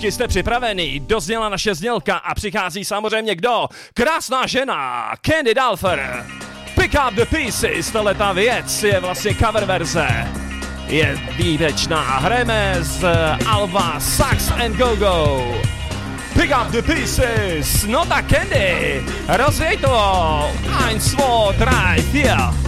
písničky jste připraveni, dozněla naše znělka a přichází samozřejmě kdo? Krásná žena, Candy Dalfer. Pick up the pieces, ta věc je vlastně cover verze. Je výjimečná. Hrajeme z eh, Alva Sax and Go Go. Pick up the pieces, no tak Candy, rozvěj to. Ein, zwei, drei, vier.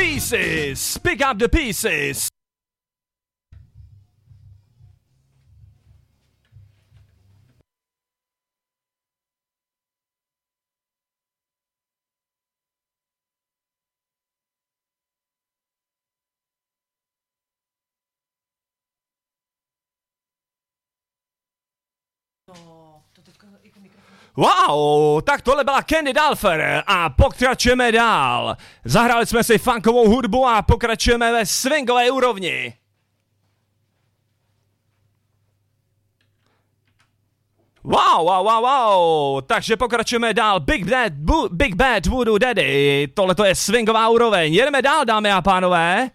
Pieces! Pick up the pieces! Tak tohle byla Candy Dalfer a pokračujeme dál. Zahrali jsme si funkovou hudbu a pokračujeme ve swingové úrovni. Wow, wow, wow, wow, takže pokračujeme dál. Big Bad, Bu- Big Bad Voodoo Daddy, tohle to je swingová úroveň. Jedeme dál, dámy a pánové.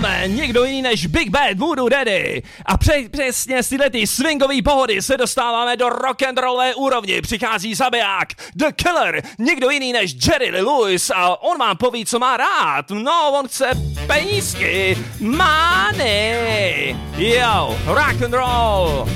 Gentlemen, někdo jiný než Big Bad Voodoo Daddy. A pře- přesně z tyhle ty swingové pohody se dostáváme do rock and rollové úrovni. Přichází zabiják, The Killer, někdo jiný než Jerry Lee Lewis a on vám poví, co má rád. No, on chce penízky, money. Yo, rock and roll.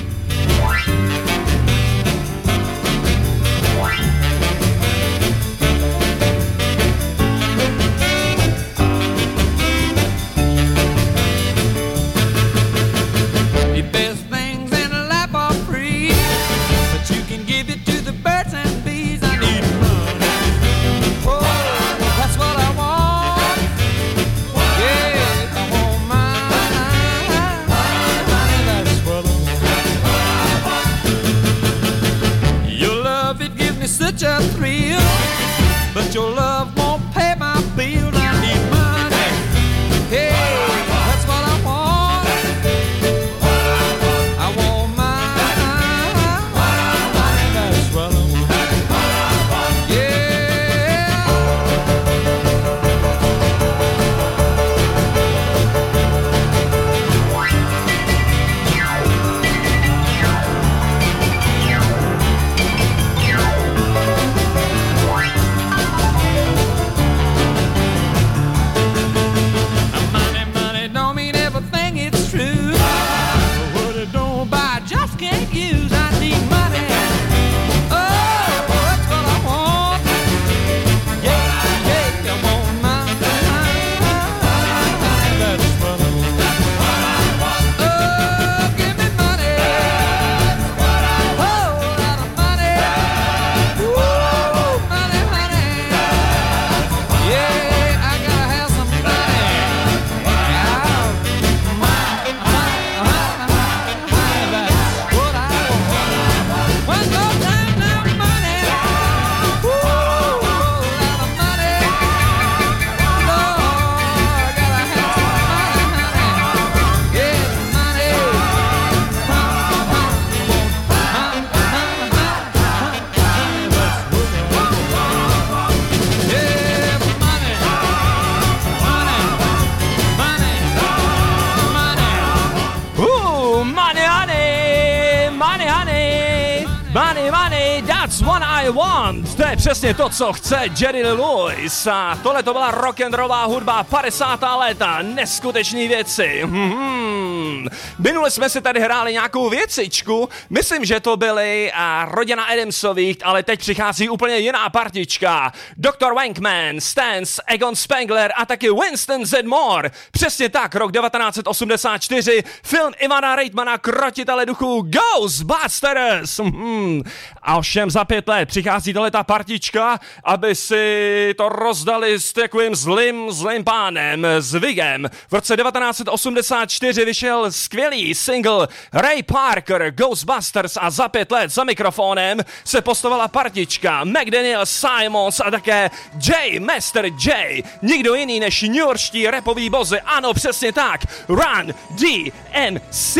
přesně to, co chce Jerry Lewis. A tohle to byla rock'n'rová hudba 50. léta, neskutečné věci. Hmm. Minule jsme si tady hráli nějakou věcičku, myslím, že to byly a rodina Adamsových, ale teď přichází úplně jiná partička. Dr. Wankman, Stans, Egon Spengler a taky Winston Zedmore. Přesně tak, rok 1984, film Ivana Reitmana Krotitele duchů Ghostbusters. Hmm a všem za pět let přichází tohle ta partička, aby si to rozdali s takovým zlým, zlým pánem, s Vigem. V roce 1984 vyšel skvělý single Ray Parker Ghostbusters a za pět let za mikrofonem se postovala partička McDaniel Simons a také J. Master J. Nikdo jiný než New Yorkští repoví bozy. Ano, přesně tak. Run DMC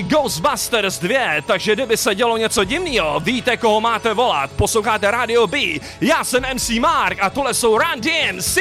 Ghostbusters 2. Takže kdyby se dělo něco divného, Víte, koho máte volat. Posloucháte Radio B. Já jsem MC Mark a tohle jsou Run DMC.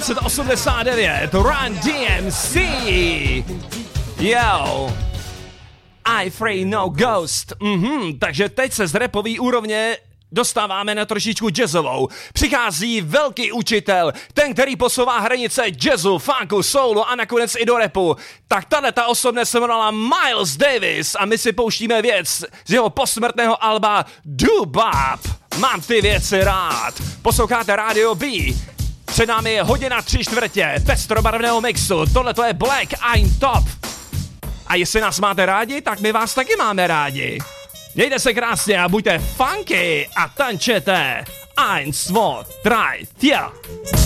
1989 Run DMC Yo I Free No Ghost mhm, Takže teď se z repový úrovně dostáváme na trošičku jazzovou. Přichází velký učitel, ten, který posouvá hranice jazzu, funku, soulu a nakonec i do repu. Tak tahle ta osobně se jmenovala Miles Davis a my si pouštíme věc z jeho posmrtného alba Dubab. Mám ty věci rád. Posloucháte Radio B. Před námi je hodina tři čtvrtě pestrobarvného mixu. Tohle to je Black Ein Top. A jestli nás máte rádi, tak my vás taky máme rádi. Mějte se krásně a buďte funky a tančete. Eins, zwei, drei, vier.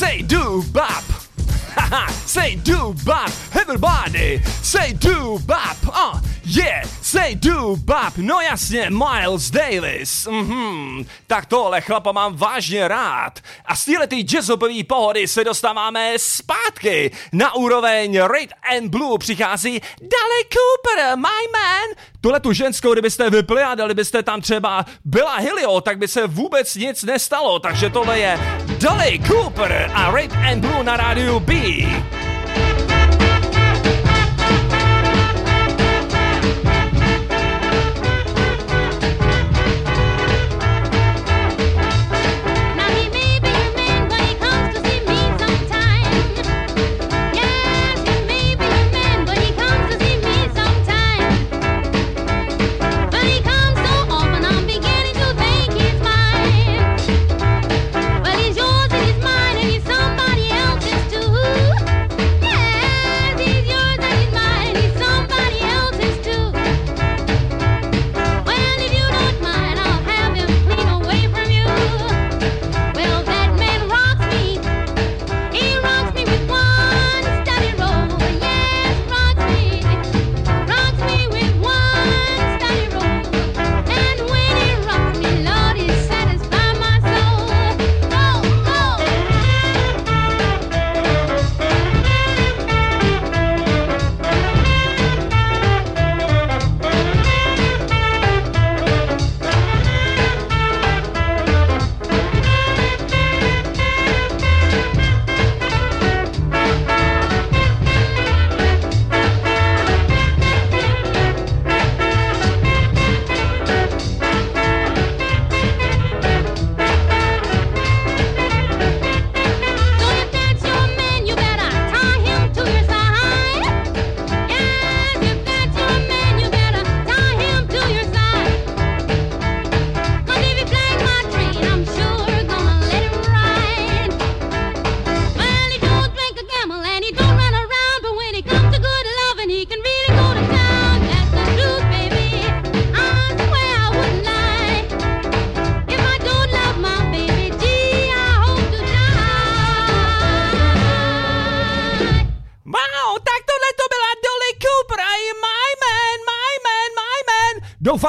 Say do bop. Say do bop. Everybody, say do bop. Uh, yeah, say do bab, no jasně, Miles Davis, mhm, tak tohle chlapa mám vážně rád. A z téhletý jazzobový pohody se dostáváme zpátky. Na úroveň Red and Blue přichází Dale Cooper, my man. Tuhle tu ženskou, kdybyste vypli a dali byste tam třeba byla Helio, tak by se vůbec nic nestalo. Takže tohle je Dale Cooper a Red and Blue na rádiu B.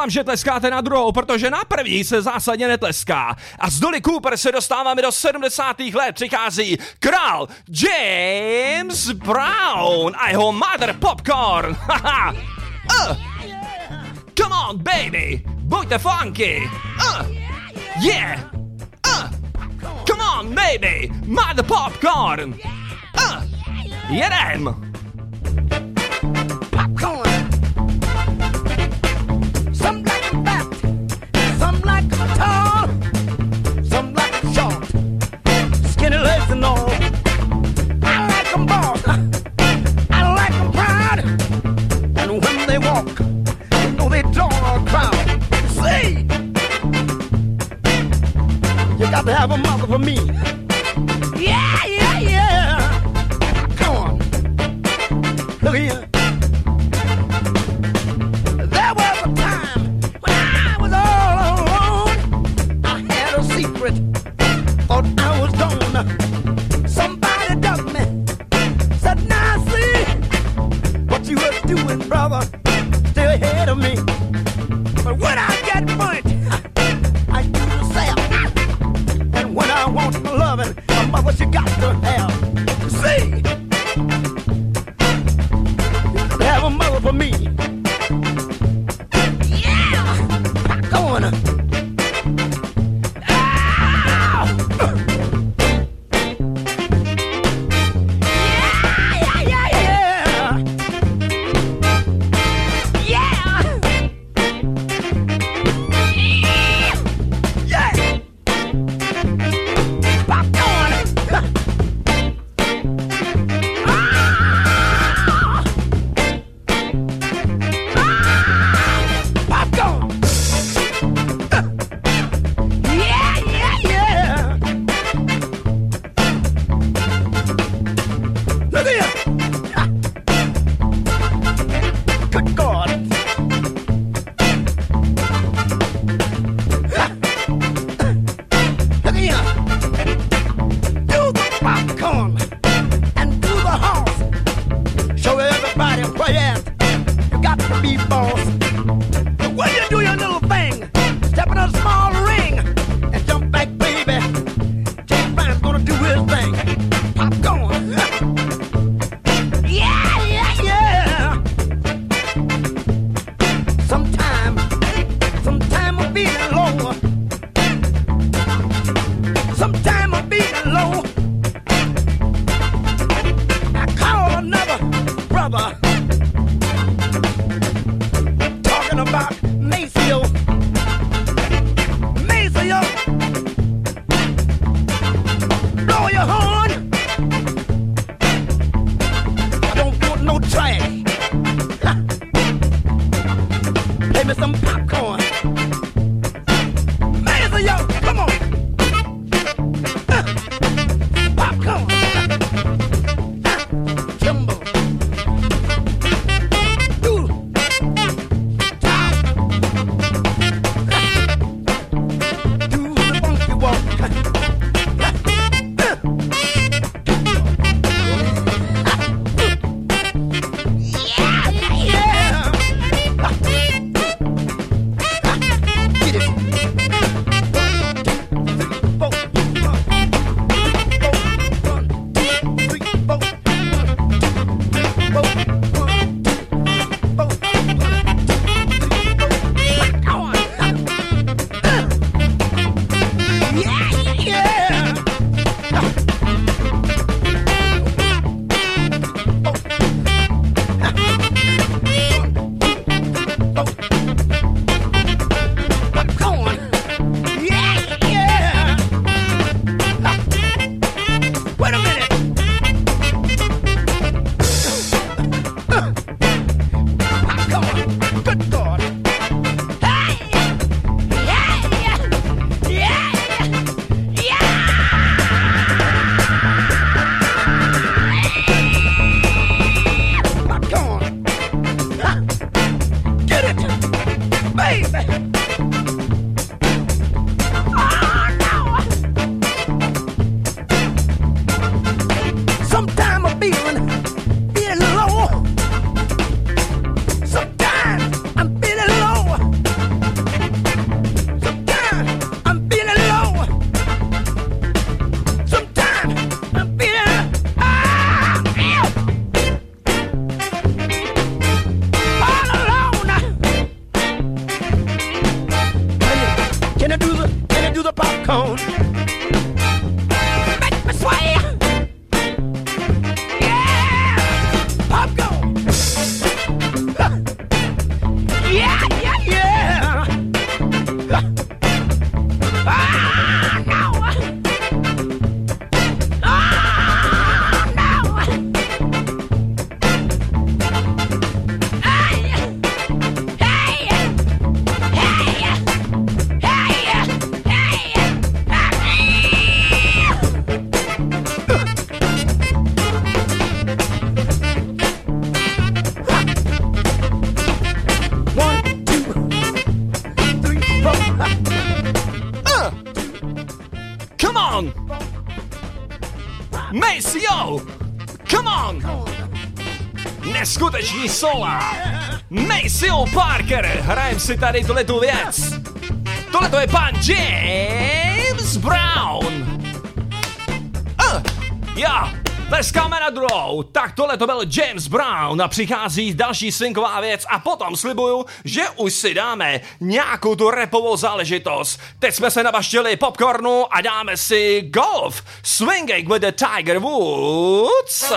Doufám, že tleskáte na druhou, protože na první se zásadně netleská. A z Dolly Cooper se dostáváme do 70. let. Přichází král James Brown a jeho Mother Popcorn. Haha. uh. Come on, baby. Buďte funky. Uh. Yeah. Uh. Come on, baby. Mother Popcorn. Uh. Jedem. Si tady tuhle tu věc! Tohle to je pan James Brown! Uh, já, tleskáme na druhou. Tak tohle to byl James Brown a přichází další swingová věc a potom slibuju, že už si dáme nějakou tu repovou záležitost. Teď jsme se nabaštili popcornu a dáme si golf. Swinging with the Tiger Woods.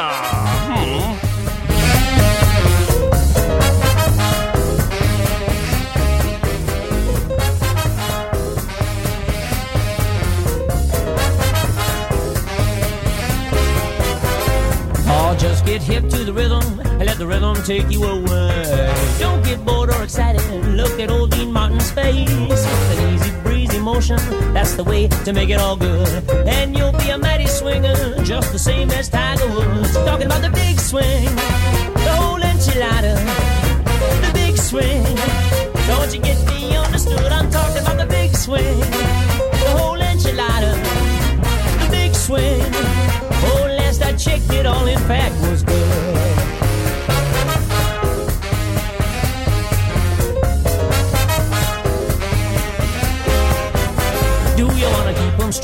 Take you away. Don't get bored or excited. Look at old Dean Martin's face. With an easy breezy motion, that's the way to make it all good. And you'll be a mighty swinger, just the same as Tiger Woods. Talking about the big swing, the whole enchilada, the big swing. Don't you get me understood? I'm talking about the big swing, the whole enchilada, the big swing. Oh, last I checked, it all in fact was good.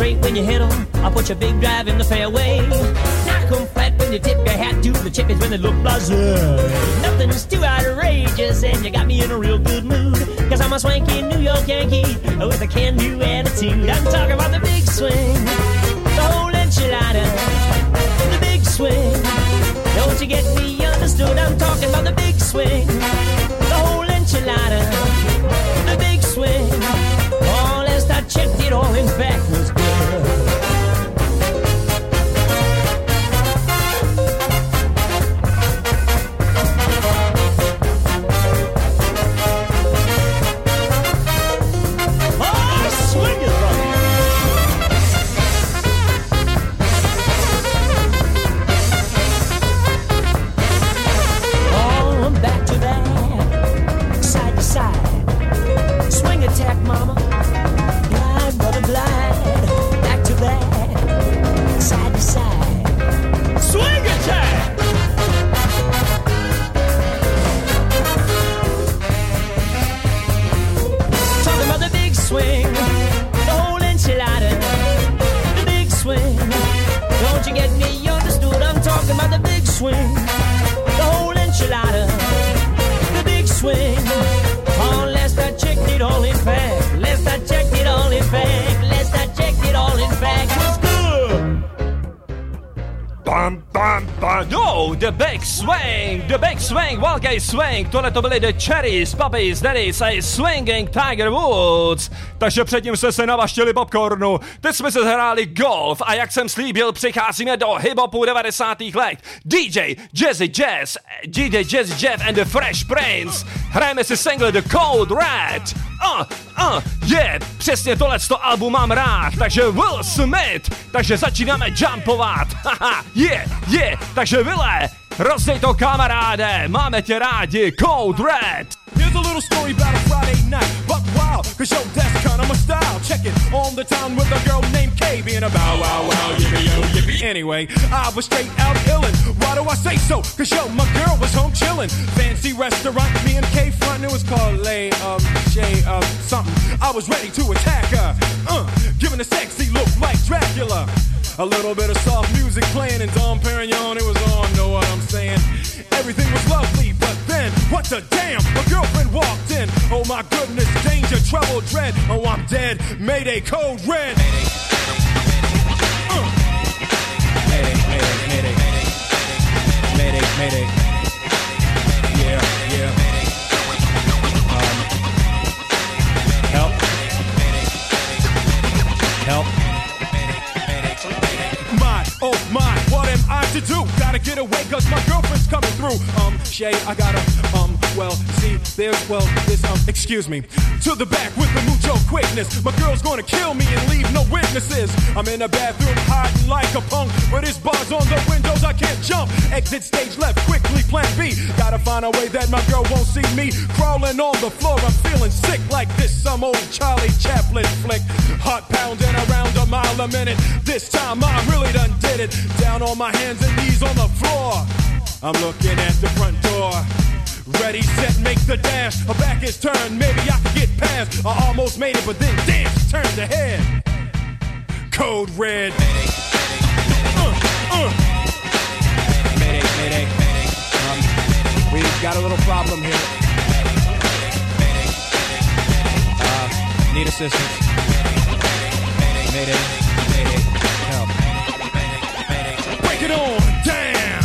Straight when you hit 'em. I'll put your big drive in the fairway. Knock 'em flat when you tip your hat to the chippies when they look blasé. Nothing's too outrageous, and you got me in a real good mood. Cause I'm a swanky New York Yankee with a can do attitude. I'm talking about the big swing, the whole enchilada, the big swing. Don't you get me understood? I'm talking about the big swing, the whole enchilada, the big swing. Oh, last I checked it all, in fact, Swing. Tohle to byly The Cherries, Puppies, Daddies a Swinging Tiger Woods. Takže předtím jsme se navaštili popcornu, teď jsme se zhráli golf a jak jsem slíbil, přicházíme do hip-hopu 90. let. DJ Jazzy Jazz, DJ Jazzy Jeff and the Fresh Prince. Hrajeme si single The Cold Red. Uh, uh, yeah, přesně tohle to album mám rád, takže Will Smith, takže začínáme jumpovat, haha, yeah, yeah, takže Ville, rozdej to kamaráde, máme tě rádi, Code Red. Here's a little story about a Friday night, but wow, cause yo, that's kinda my style. Check it, on the town with a girl named Kay, being a bow wow wow, yippee yo, yippee. Anyway, I was straight out illin'. Why do I say so? Cause yo, my girl was home chillin'. Fancy restaurant, me and Kay front, it was called Lay, um, Shay, um, something. I was ready to attack her, uh, giving a sexy look like Dracula. A little bit of soft music playing and Dom Perignon, it was on, know what I'm saying? Everything was lovely, but then, what the damn? My girlfriend walked in. Oh my goodness, danger, trouble, dread. Oh, I'm dead. Mayday, code red. Uh. Mayday, mayday, mayday. Mayday, mayday. Oh my, what am I to do? Gotta get away cause my girlfriend's coming through. Um, Shay, I gotta, um, well, see, there's, well, this, um, excuse me. To the back with the mucho quickness. My girl's gonna kill me and leave no witnesses. I'm in a bathroom hiding like a punk. But it's bars on the windows, I can't jump. Exit stage left, quickly plan B. Gotta find a way that my girl won't see me. Crawling on the floor, I'm feeling sick like this. Some old Charlie Chaplin flick. Heart pounding around a mile a minute. This time I really done it. Down on my hands and knees on the floor. I'm looking at the front door. Ready, set, make the dash. Her back is turned, maybe I can get past. I almost made it, but then damn, she turned her head. Code red. Uh, uh. Mayday, mayday. Um, we've got a little problem here. Uh, need assistance. Mayday, it on down.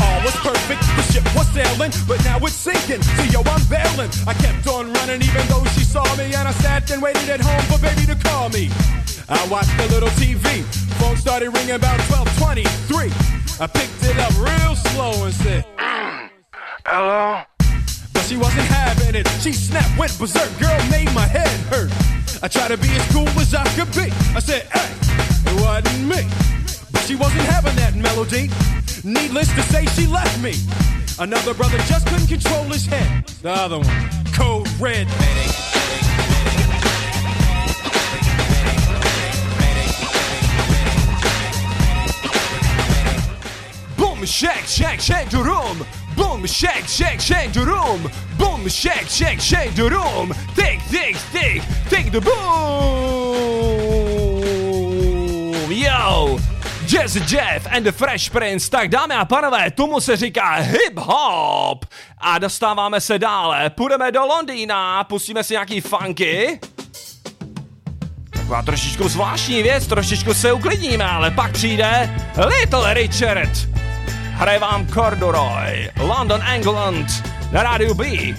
All was perfect, the ship was sailing, but now it's sinking. So yo, I'm bailing. I kept on running even though she saw me, and I sat and waited at home for baby to call me. I watched a little TV. Phone started ringing about 12:23. I picked it up real slow and said, Hello? but she wasn't having it. She snapped, went berserk. Girl made my head hurt. I tried to be as cool as I could be. I said, hey, it wasn't me. But she wasn't having that melody. Needless to say, she left me. Another brother just couldn't control his head. The other one, code red. Shake, shake, shake the room. Boom, shake, shake, shake the room. Boom, shake, shake, shake the room. Take, take, take, take the boom. Yo! Jazz Jeff and the Fresh Prince, tak dámy a panové, tomu se říká hip-hop. A dostáváme se dále, půjdeme do Londýna, pustíme si nějaký funky. Taková trošičku zvláštní věc, trošičku se uklidníme, ale pak přijde Little Richard. Hraje vám Corduroy, London, England, na rádiu B.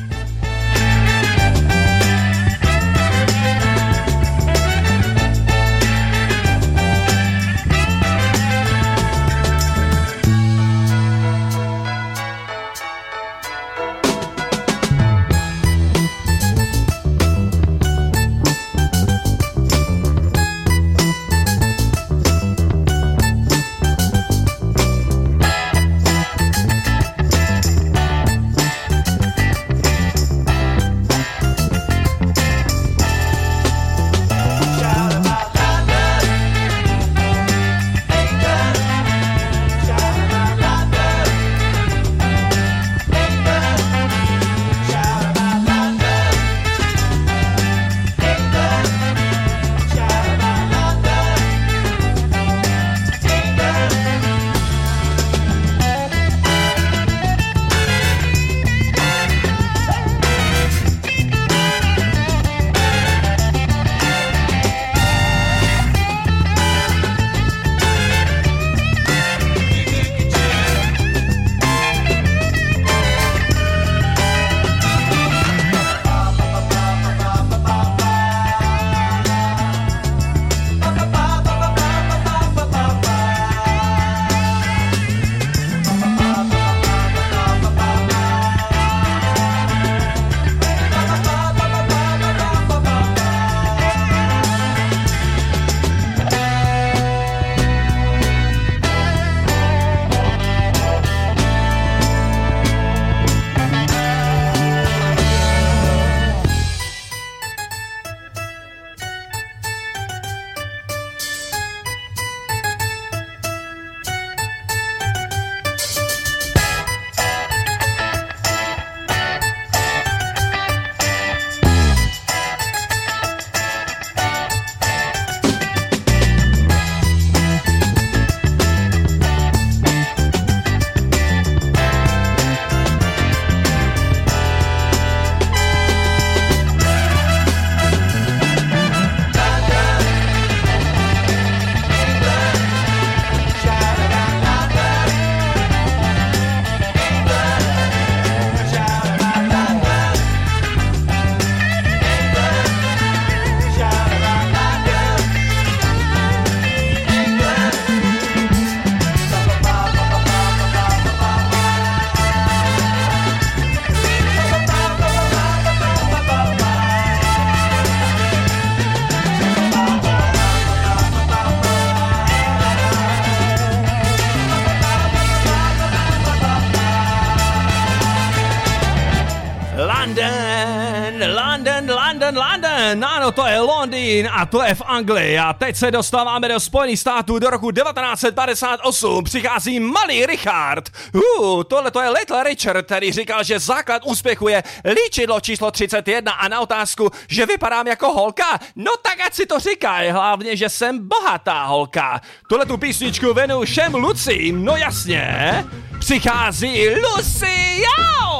To je Londýn a to je v Anglii. A teď se dostáváme do Spojených států do roku 1958. Přichází malý Richard. Uh, tohle to je Little Richard, který říkal, že základ úspěchu je líčidlo číslo 31 a na otázku, že vypadám jako holka. No tak ať si to říkají, hlavně, že jsem bohatá holka. Tohle tu písničku věnu všem Lucím, no jasně. Přichází Lucy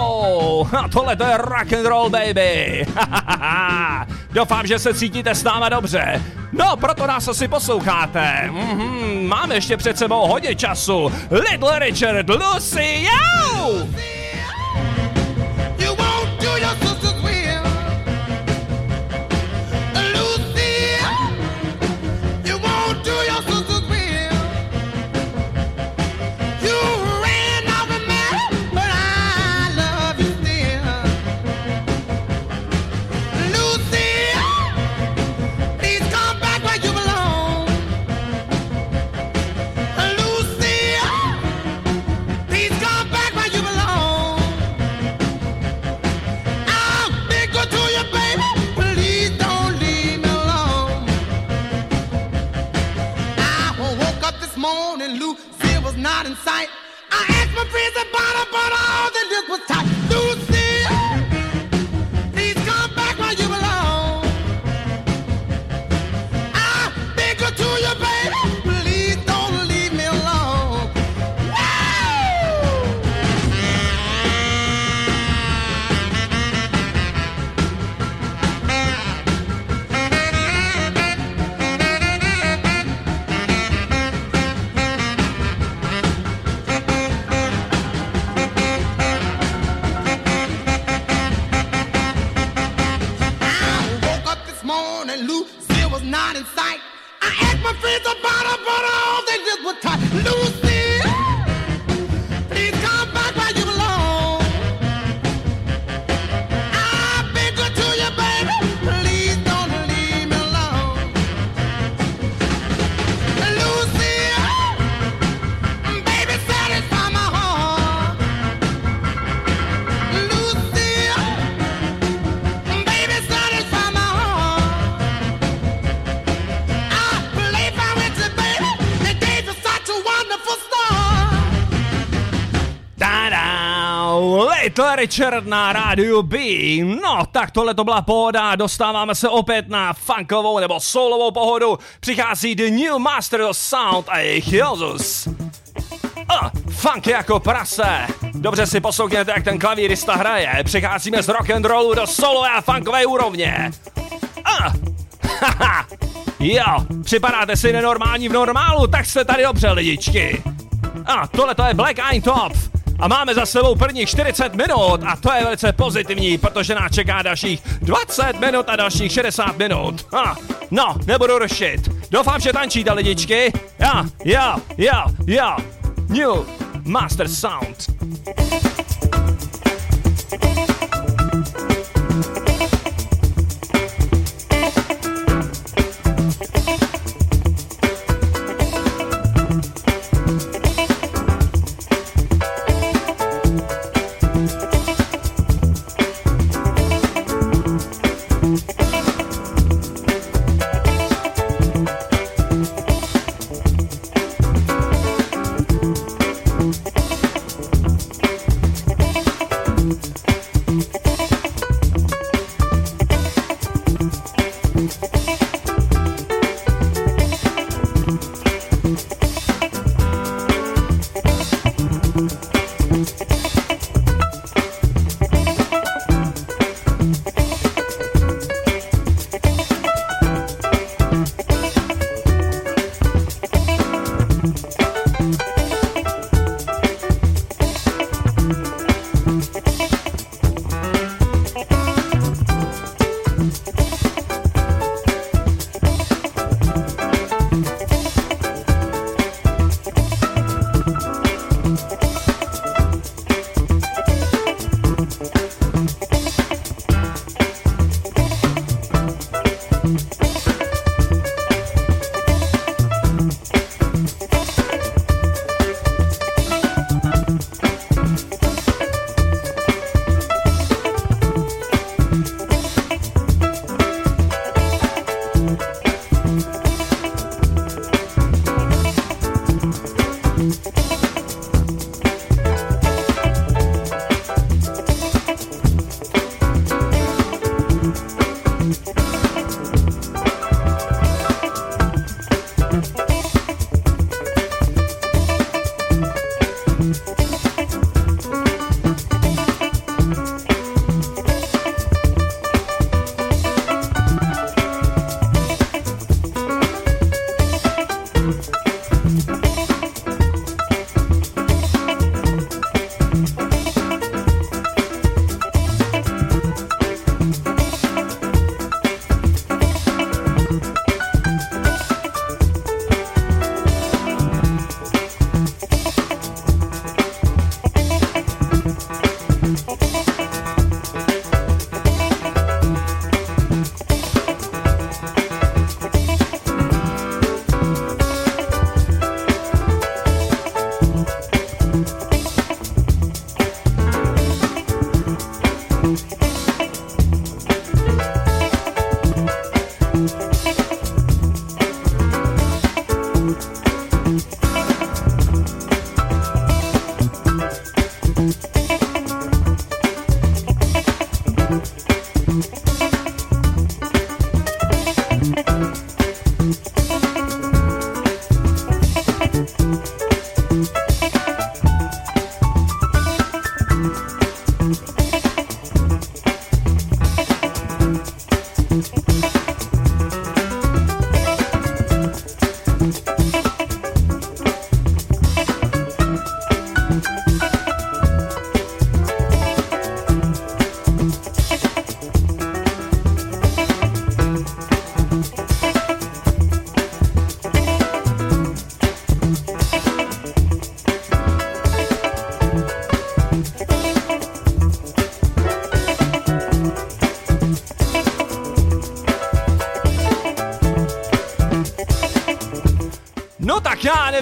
Yo! A tohle to je rock and roll, baby! Doufám, že se cítíte s náma dobře. No, proto nás asi posloucháte. Mm-hmm, máme ještě před sebou hodně času. Little Richard, Lucy Yo! You won't do your not in sight. I asked my friends about her, but all they did was Not in sight. I asked my friends about her, but all they did was tight. Lucy, Little Richard na rádiu B. No, tak tohle to byla pohoda. Dostáváme se opět na funkovou nebo solovou pohodu. Přichází The New Master of Sound a jejich Jozus. A, funk jako prase. Dobře si poslouchněte, jak ten klavírista hraje. Přicházíme z rock and rollu do solové a funkové úrovně. A, haha, jo, připadáte si nenormální v normálu, tak jste tady dobře, lidičky. A tohle to je Black Eye Top. A máme za sebou prvních 40 minut a to je velice pozitivní, protože nás čeká dalších 20 minut a dalších 60 minut. Ha, no, nebudu rušit. Doufám, že tančíte lidičky. Ja, ja, ja, ja. New Master Sound.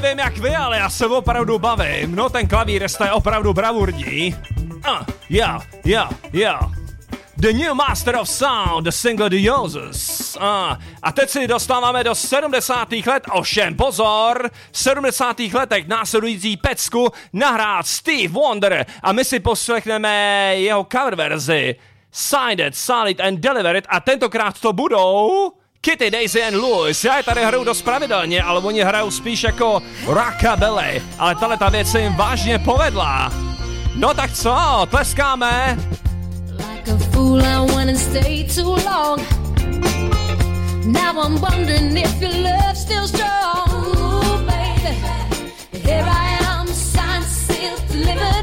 Nevím jak vy, ale já se opravdu bavím. No ten klavír je opravdu bravurní. Uh, yeah, yeah, yeah. The new master of sound, the single The Yoses. Uh, a teď si dostáváme do 70. let, ovšem pozor, v 70. letech následující pecku nahrát Steve Wonder a my si poslechneme jeho cover verzi. Signed solid and delivered a tentokrát to budou Kitty, Daisy and Louis. Já je tady hraju dost pravidelně, ale oni hrajou spíš jako rockabilly, ale tahle ta věc se jim vážně povedla. No tak co, tleskáme? Like a fool, I went and stayed too long. Now I'm wondering if your love's still strong. Ooh, baby, here I am, signed, sealed, delivered,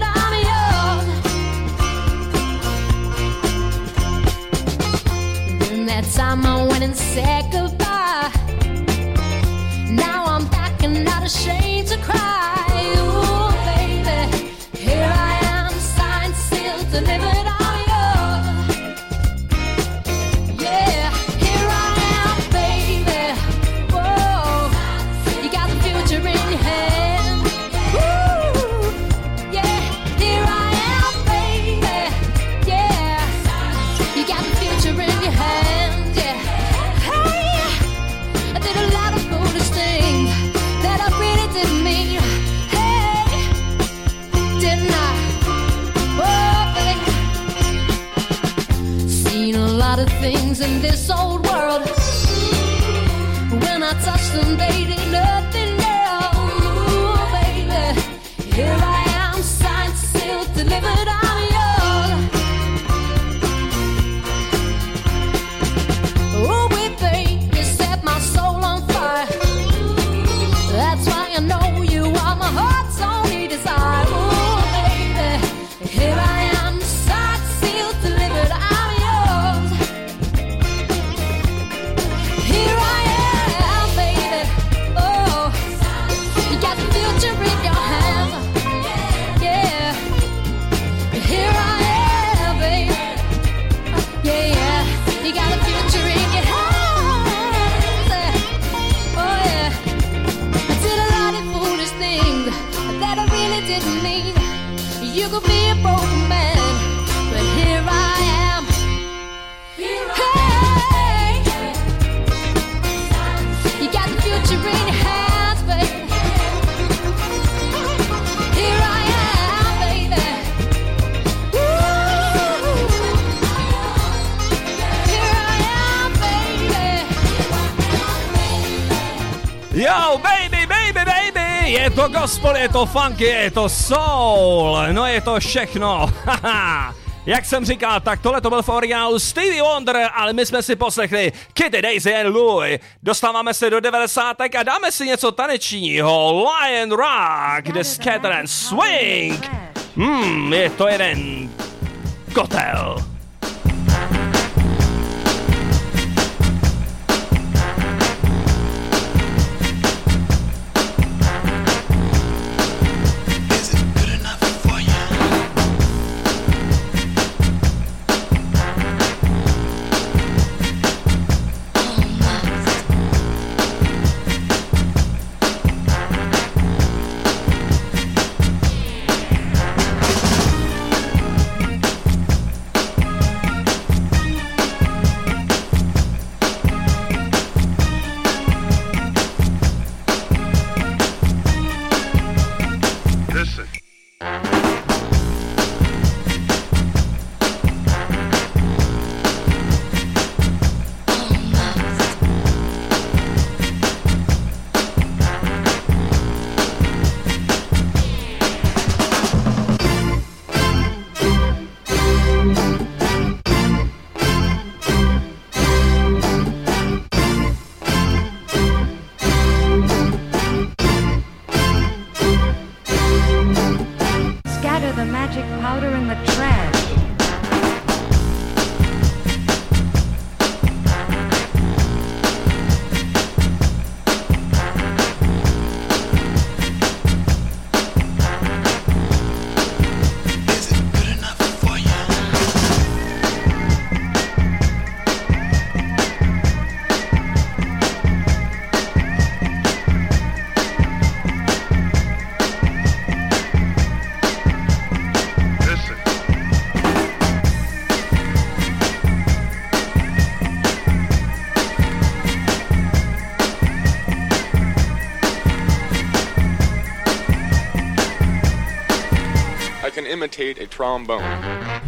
that time I went and said goodbye. Now I'm back and not ashamed to cry. Ooh, baby, here I am, signed, sealed, delivered, things in this old world. When I touched them, they did nothing Je to gospel, je to funky, je to soul, no je to všechno. Jak jsem říkal, tak tohle to byl v originálu Stevie Wonder, ale my jsme si poslechli Kitty Daisy and Louie. Dostáváme se do 90. a dáme si něco tanečního. Lion Rock, The Scatter and Swing. Hmm, je to jeden kotel. Imitate a trombone.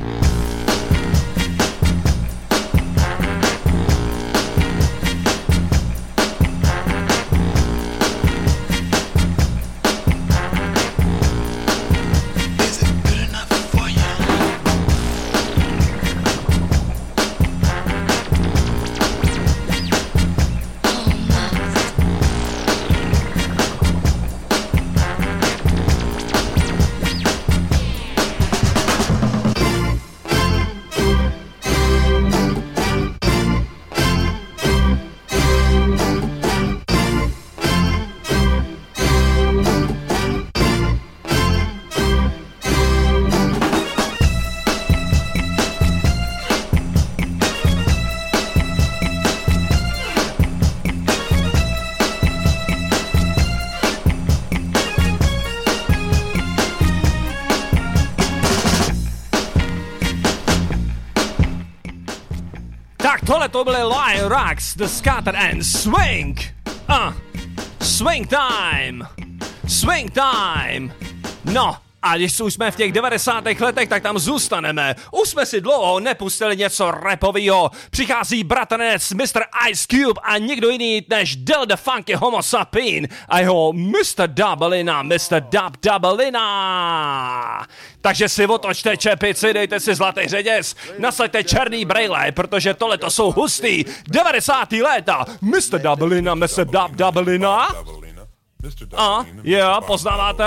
Tak tohle to byly Lionrocks, The Scatter and Swing. Uh, swing time. Swing time. No, a když už jsme v těch 90. letech, tak tam zůstaneme. Už jsme si dlouho nepustili něco repovýho. Přichází bratranec Mr. Ice Cube a nikdo jiný než Del the Funky Homo Sapien a jeho Mr. Dublina, Mr. Dub Dublina. Takže si otočte čepici, dejte si zlatý řetěz, nasaďte černý brejle, protože tohle to jsou hustý 90. léta. Mr. Dublina, Mr. Dub Dublina. A, jo, poznáváte?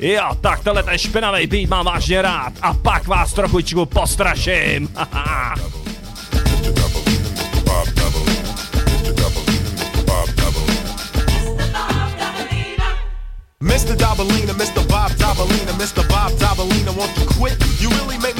Jo, tak tenhle ten špinavý beat mám vážně rád a pak vás trochu postraším. Mr. Dabalina, Mr. Bob Dabalina, Mr. Bob Dabalina, won't you quit? You really make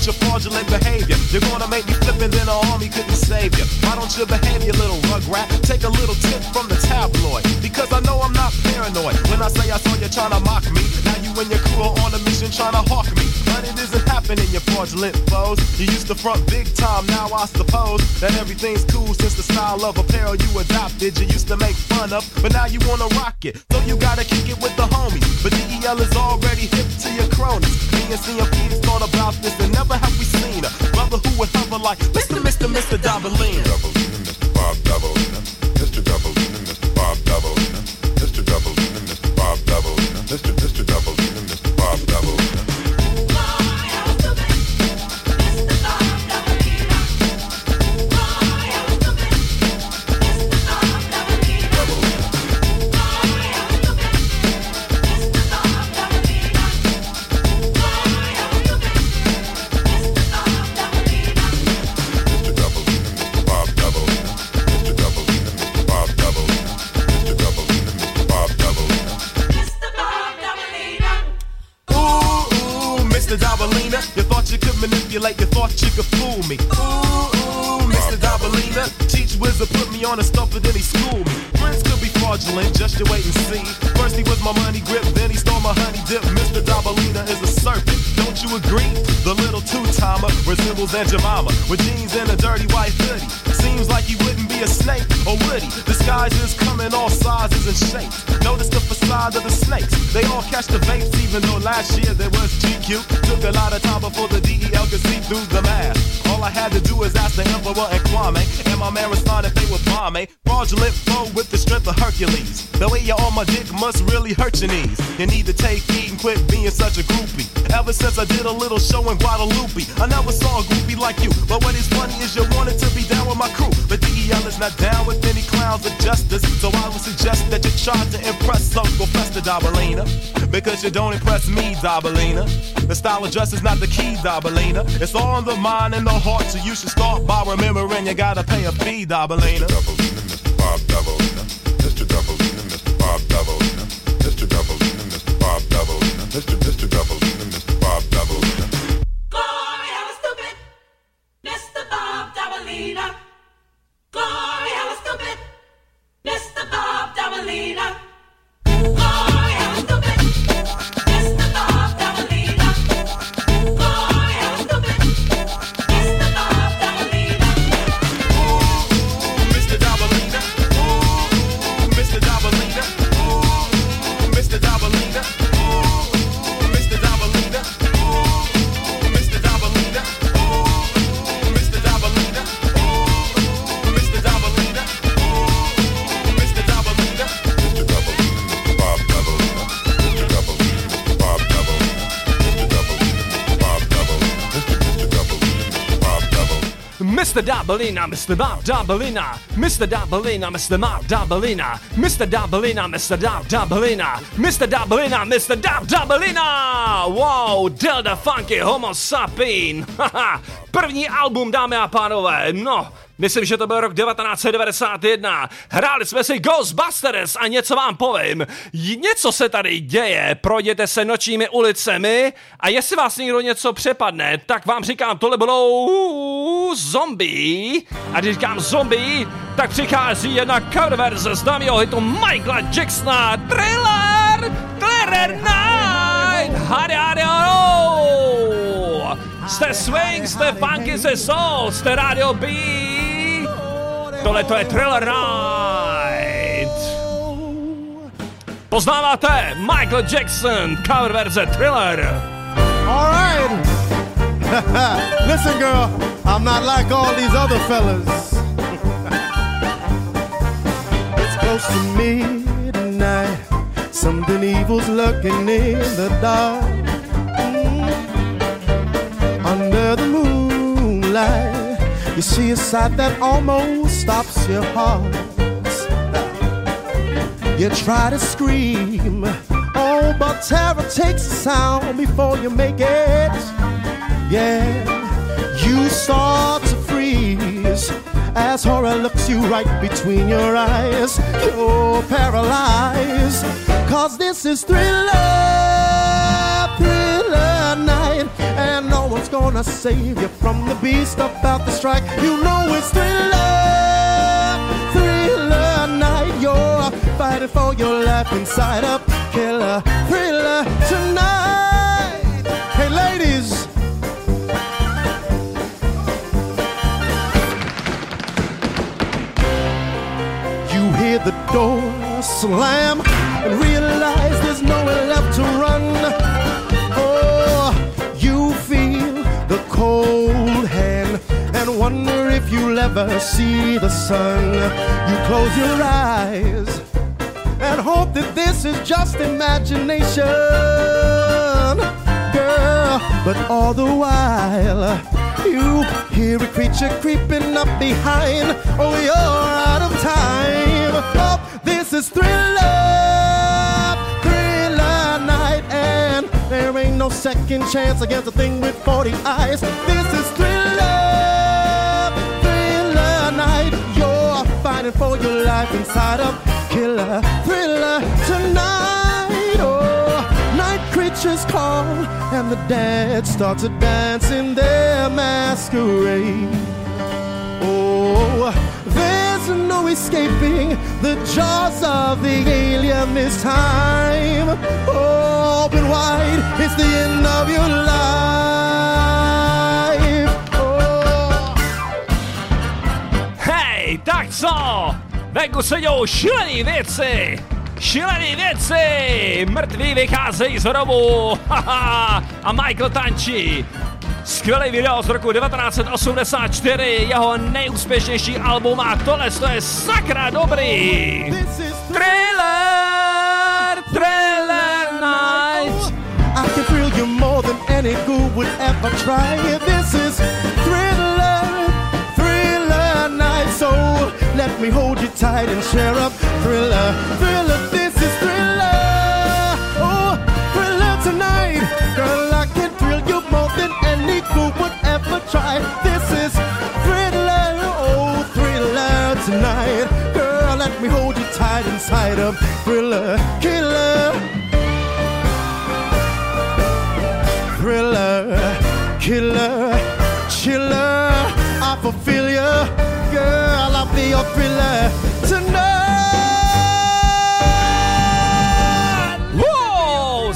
with your fraudulent behavior. You're gonna make me flip and then the army couldn't save you. Why don't you behave, you little rugrat? Take a little tip from the tabloid. Because I know I'm not paranoid. When I say I saw you trying to mock me, now you and your crew are on a mission trying to hawk me. But it isn't happening, your fraudulent foes. You used to front big time, now I suppose that everything's cool since the style of apparel you adopted. You used to make fun of, but now you wanna rock it. So you gotta kick it with the homies. But DEL is already hip to your cronies. Me and CMP's thought about this and never have we seen a brother who would hover like Mr. Mr. Mr. Dobalina. Mr. Bob manipulate, you thought you could fool me. Ooh, ooh, Mr. Dobalina, teach wizard put me on a stump and then he schooled me. Friends could be fraudulent, just you wait and see. First he was my money grip, then he stole my honey dip. Mr. Dobalina is a serpent, don't you agree? The little two-timer resembles Aunt Jemima with jeans and a dirty white hoodie. Seems like he wouldn't a snake, oh, or would he? Disguises come in all sizes and shapes. Notice the facade of the snakes. They all catch the vapes, even though last year there was GQ. Took a lot of time before the DEL could see through the mask. All I had to do was ask the Emperor and Kwame, and my man responded they were bomb me. Fraudulent flow with the strength of Hercules. The way you're on my dick must really hurt your knees. You need to take heed and quit being such a groupie. Ever since I did a little show in Guadalupe, I never saw a groupie like you. But what is funny is you wanted to be down with my crew. But DEL is not down with any clowns of justice. So I would suggest that you try to impress Uncle Fester Dobalina. Because you don't impress me, Dobalina. The style of dress is not the key, Dobalina. It's all in the mind and the heart. So you should start by remembering you gotta pay a fee, Dobalina. Dobalina, Mr. Bob Dobalina, Mr. Dobalina, Mr. Bob Dobalina, Mr. Dobalina, Mr. Bob Dobalina, Mr. Mr. Dobalina, Mr. Bob Dobalina. Mr. Gloria was stupid, Mr. Bob Dobalina. Mr. Dabalina, Mr. Bob Dabalina, Mr. Dabalina, Mr. Bob Dabalina, Mr. Dabalina, Mr. Dab Dabalina, Mr. Dabalina, Mr. Dab Dabalina! Wow, Delta Funky Homo Sapien! Haha, První album, dámy a pánové, no, Myslím, že to byl rok 1991. Hráli jsme si Ghostbusters a něco vám povím. Něco se tady děje, projděte se nočními ulicemi a jestli vás někdo něco přepadne, tak vám říkám, tohle budou zombie. A když říkám zombie, tak přichází jedna cover verze z dámého hitu Michaela Jacksona. Thriller! Thriller Night! Hady, hady! Jste swing, jste funky, jste soul, jste Radio B. Tohle to je Thriller Night. Poznáváte Michael Jackson, cover verze Thriller. All right. Listen, girl, I'm not like all these other fellas. it's close to midnight. Something evil's lurking in the dark. Mm. Under the moonlight, you see a sight that almost stops your heart. You try to scream, oh, but terror takes the sound before you make it. Yeah, you start to freeze as horror looks you right between your eyes. You're paralyzed, cause this is thriller, thriller and no one's gonna save you from the beast about to strike. You know it's thriller, thriller night. You're fighting for your life inside a killer thriller tonight. Hey, ladies. You hear the door slam and realize there's nowhere left to run. Wonder if you'll ever see the sun. You close your eyes and hope that this is just imagination, girl. But all the while, you hear a creature creeping up behind. Oh, you're out of time. Oh, this is thriller, thriller night, and there ain't no second chance against a thing with 40 eyes. This is thriller, for your life inside of killer thriller tonight. Oh, night creatures call, and the dead start to dance in their masquerade. Oh, there's no escaping the jaws of the alien this time. Open wide, it's the end of your life. Co? Venku se dějou šílený věci! Šílený věci! Mrtví vycházejí z hrobu! A Michael tančí! Skvělý video z roku 1984, jeho nejúspěšnější album a tohle to je sakra dobrý! Thriller! Thriller Night! I can thrill you more than any ghoul would ever try. This is thriller, let me hold you tight and share up thriller, thriller. This is thriller, oh thriller tonight. Girl, I can thrill you more than any ghoul would ever try. This is thriller, oh thriller tonight. Girl, let me hold you tight inside of thriller, killer. thriller, killer, chiller. I fulfill be your thriller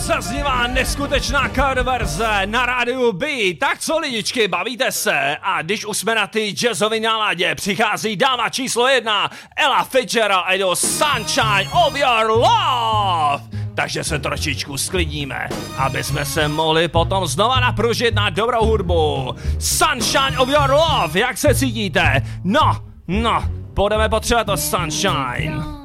zaznívá neskutečná cover verze na rádiu B. Tak co lidičky, bavíte se? A když už jsme na ty jazzové náladě, přichází dáma číslo jedna, Ella Fitzgerald a jeho Sunshine of Your Love. Takže se trošičku sklidníme, aby jsme se mohli potom znova napružit na dobrou hudbu. Sunshine of Your Love, jak se cítíte? No, no, budeme potřebovat to Sunshine.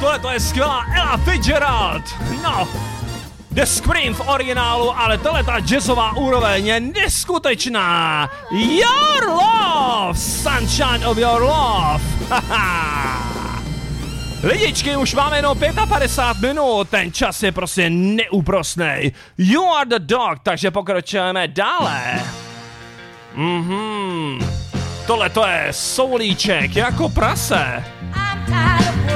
Tohle to je skvělá Ella Fitzgerald. No, The Scream v originálu, ale tohle ta jazzová úroveň je neskutečná. Your love, sunshine of your love. Lidičky, už máme jenom 55 minut, ten čas je prostě neúprosnej. You are the dog, takže pokračujeme dále. Mhm. Tohle to je soulíček jako prase. Hang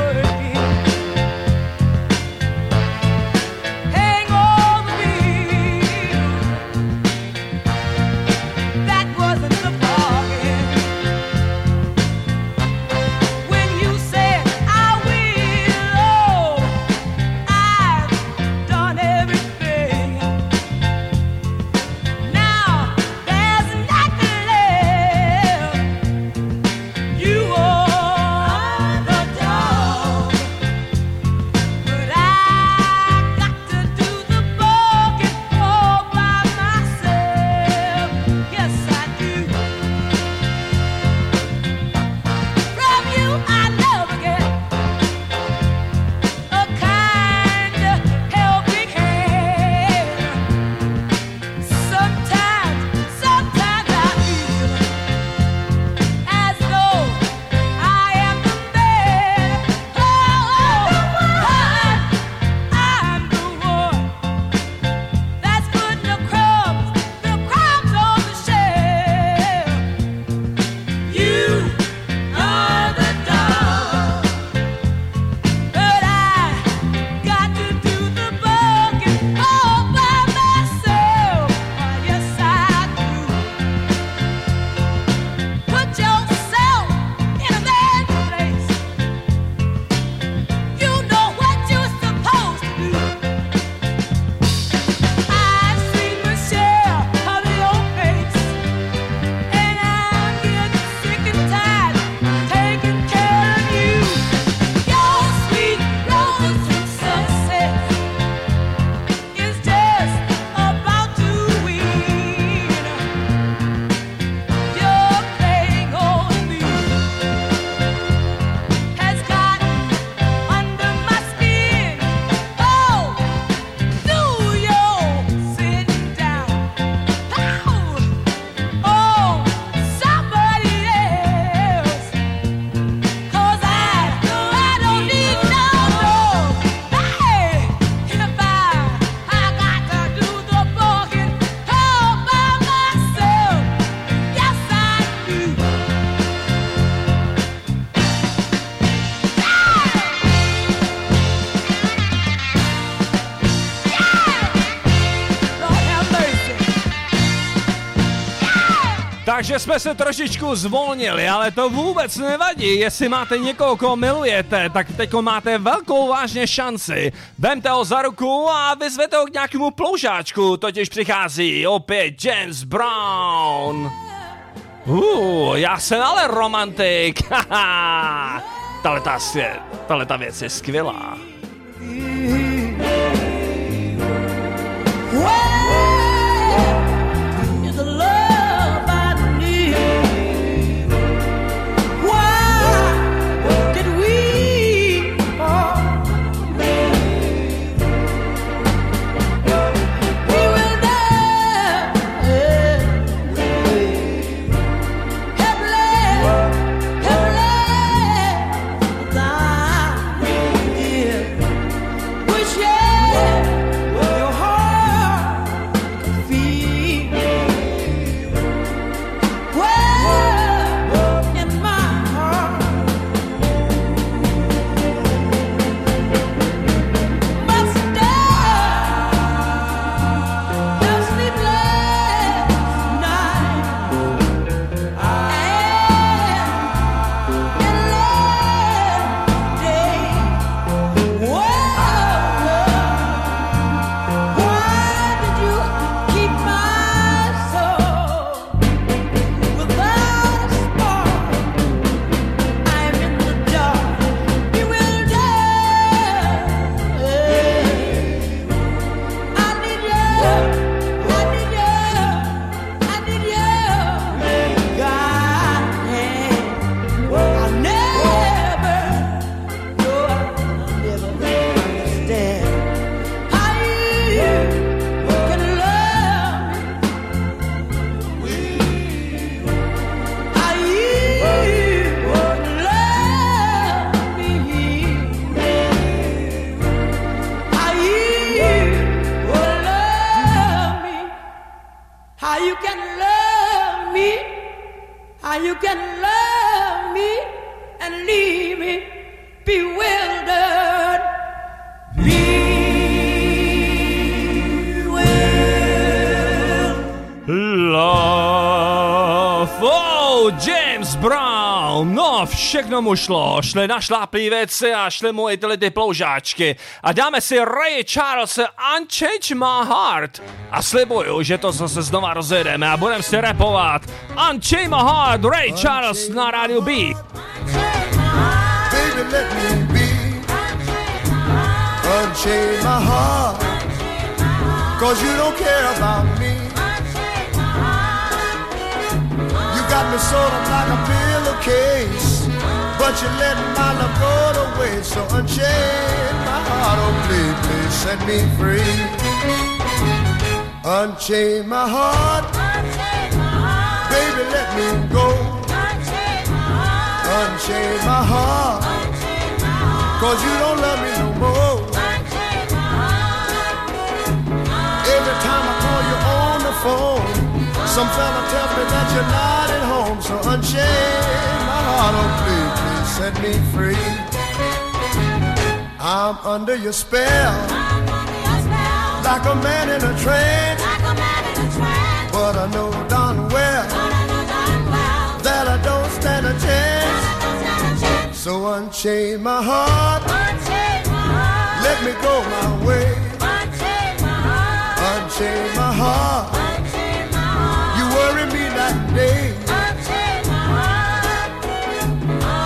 Takže jsme se trošičku zvolnili, ale to vůbec nevadí. Jestli máte někoho, koho milujete, tak teď máte velkou vážně šanci. Vemte ho za ruku a vyzvete ho k nějakému ploužáčku, totiž přichází opět James Brown. Uh, já jsem ale romantik. Tahle ta, ta věc je skvělá. Všechno mu šlo. Šli na šláplý věci a šli mu i tyhle ty ploužáčky. A dáme si Ray Charles Unchange My Heart. A slibuju, že to zase znova rozjedeme a budeme si repovat. Unchain My Heart, Ray Charles na rádiu B. Baby, let me be. Unchain my heart. Cause you don't care about me. You got me sort of like a pillowcase. But you let my love go to waste. So unchain my heart. Oh, please, please set me free. Unchain my heart. Baby, let me go. Unchain my heart. Cause you don't love me no more. Every time I call you on the phone, some fella tells me that you're not at home. So unchain my heart, oh please, please set me free. I'm under your spell, like a man in a trance. But I know darn well that I don't stand a chance. So unchain my heart, let me go my way. Unchain my heart,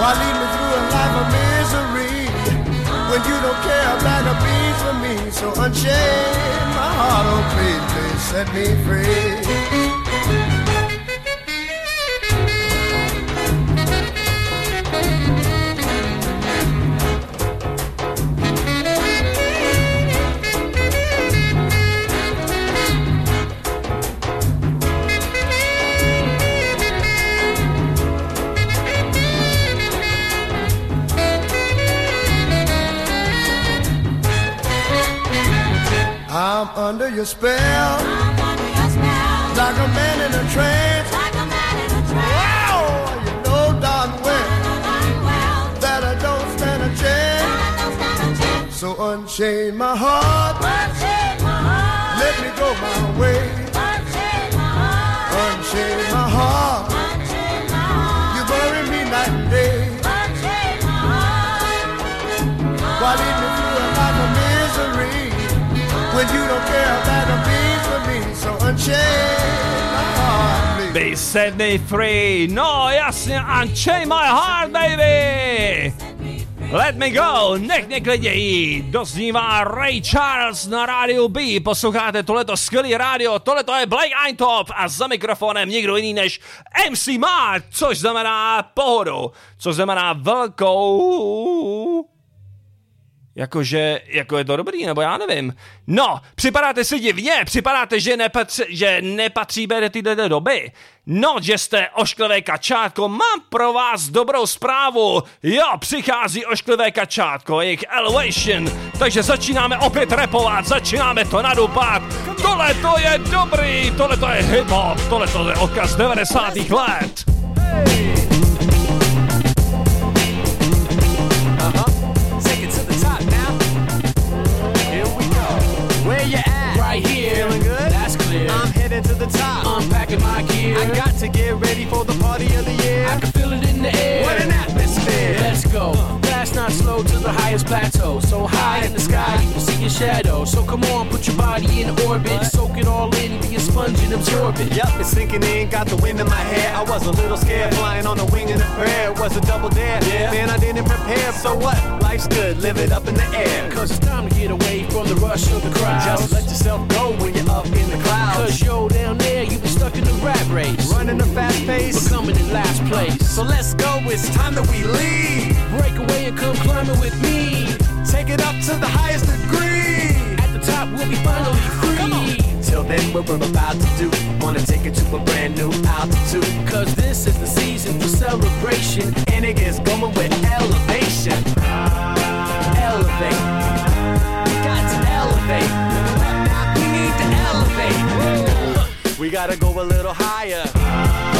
Why lead me through a life of misery when you don't care a bag for me? So unchain my heart, oh please, please set me free. Under your spell. Like a man in a trance. Wow, you know darn well that I don't stand a chance. So unchain my heart. Let me go my way. Be set me free. No, jasně, unchain my heart, baby. Let me go, nech mě klidějí. Doznívá Ray Charles na rádiu B. Posloucháte tohleto skvělý rádio, tohleto je Blake Eintop a za mikrofonem nikdo jiný než MC Mark, což znamená pohodu, což znamená velkou Jakože, jako je to dobrý, nebo já nevím. No, připadáte si divně, připadáte, že, nepatři, že nepatří do této doby. No, že jste ošklivé kačátko, mám pro vás dobrou zprávu. Jo, přichází ošklivé kačátko, jejich Elevation. Takže začínáme opět repovat, začínáme to nadupat. Tohle to je dobrý, tohle to je hip-hop, tohle to je odkaz 90. let. Where you at? Right here. Feeling good? That's clear. I'm headed to the top. Unpacking my gear. I got to get ready for the party of the year. I can feel it in the air. What an atmosphere. Let's go. Uh. Fast, not slow to the highest plateau. So high in the sky, you can see your shadow. So come on, put your body in orbit. Soak it all in, be a sponge and absorb it. Yup, it's sinking in, got the wind in my hair. I was a little scared, flying on the wing of a prayer. Was a double dare. Yeah. Man, I didn't prepare. So what? Life's good, live it up in the air. Cause it's time to get away from the rush of the crowd. Just let yourself go when you're up in the clouds. Cause yo, down there, you've been stuck in the rat race. Running a fast pace. But coming in last place. So let's go, it's time that we leave. Break away and come climbing with me. Take it up to the highest degree. At the top, we'll be finally free. Till then, what we're about to do. Wanna take it to a brand new altitude. Cause this is the season for celebration. And it gets going with elevation. Elevate. We got to elevate. We need to elevate. We gotta go a little higher.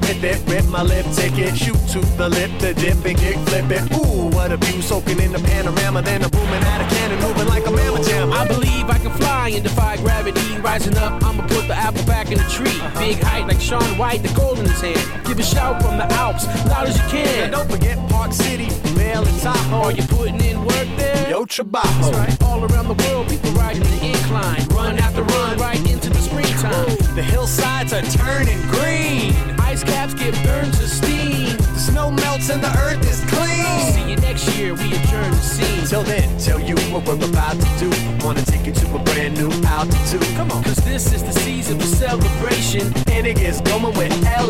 Get with it, with my lip ticket, shoot to the lip, the dip and kick, flip it. Ooh, what a view, soaking in the panorama, then a booming at a cannon, moving like a mamma jam. I believe I can fly and defy gravity. Rising up, I'ma put the apple back in the tree. Big height like Shaun White, the gold in his hand. Give a shout from the Alps, loud as you can. And don't forget Park City, Vail and Tahoe. Are you putting in work there? Yo, Trabajo. Right. All around the world, people riding the incline. Run after run, right into the springtime. The hillsides are turning green. Ice caps get burned to steam. The snow melts and the earth is clean. See you next year, we adjourn the scene. Till then, tell you what we're about to do. Wanna take you to a brand new altitude. Come on. Cause this is the season for celebration. And it gets going with elevation.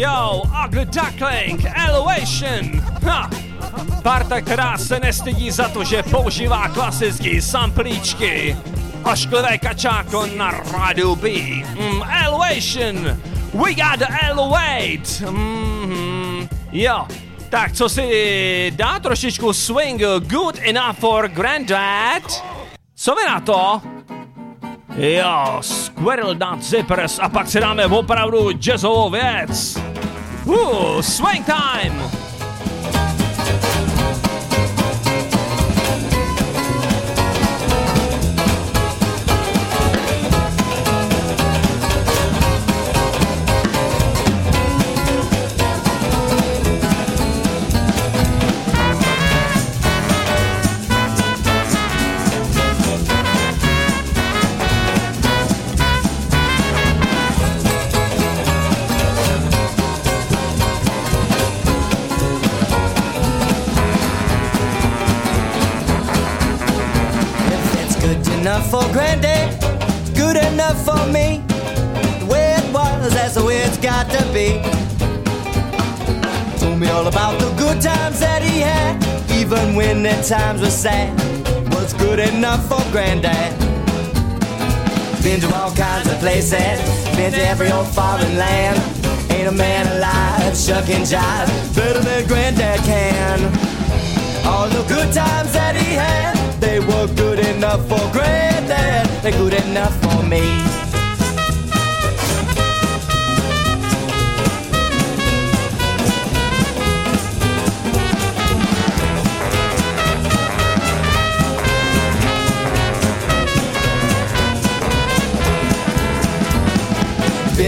Yo, Ugly Duckling, Elevation! Ha! Parta, která se nestydí za to, že používá klasický samplíčky. Ošklivé kačáko na rádiu B. Mm, elevation! We gotta elevate! Mm, jo, tak co si dá trošičku swing good enough for granddad? Co vy na to? Jo, Squirrel Dot Zippers a pak si dáme opravdu jazzovou věc. Uh, swing time! When times were sad. What's good enough for Granddad? Been to all kinds of places, been to every old foreign land. Ain't a man alive, shucking jive, better than Granddad can. All the good times that he had, they were good enough for Granddad. They're good enough for me.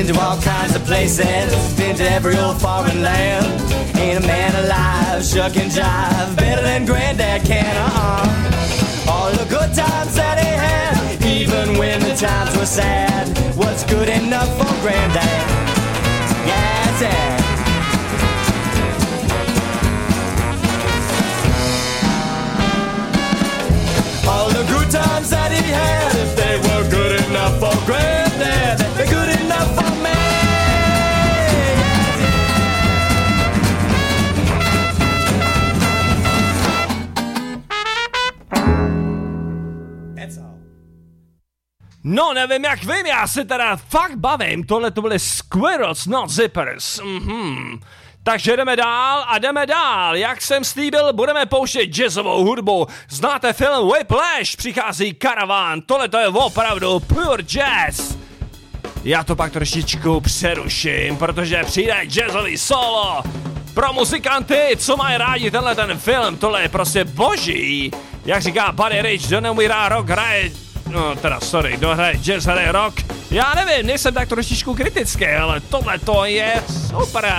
Been to all kinds of places, been to every old foreign land. Ain't a man alive, shuck and jive, better than Granddad can, uh-uh. All the good times that he had, even when the times were sad. What's good enough for Granddad? Yeah. No, nevím jak vím, já se teda fakt bavím. Tohle to byly Squirrels, not Zippers. Mhm. Takže jdeme dál a jdeme dál. Jak jsem slíbil, budeme pouštět jazzovou hudbu. Znáte film Whiplash? Přichází karaván. Tohle to je opravdu pure jazz. Já to pak trošičku přeruším, protože přijde jazzový solo pro muzikanty, co mají rádi tenhle ten film, tohle je prostě boží. Jak říká Buddy Rich, kdo neumí hrát rock, hraje, no teda sorry, kdo hraje jazz, hraje rock. Já nevím, nejsem tak trošičku kritický, ale tohle to je super.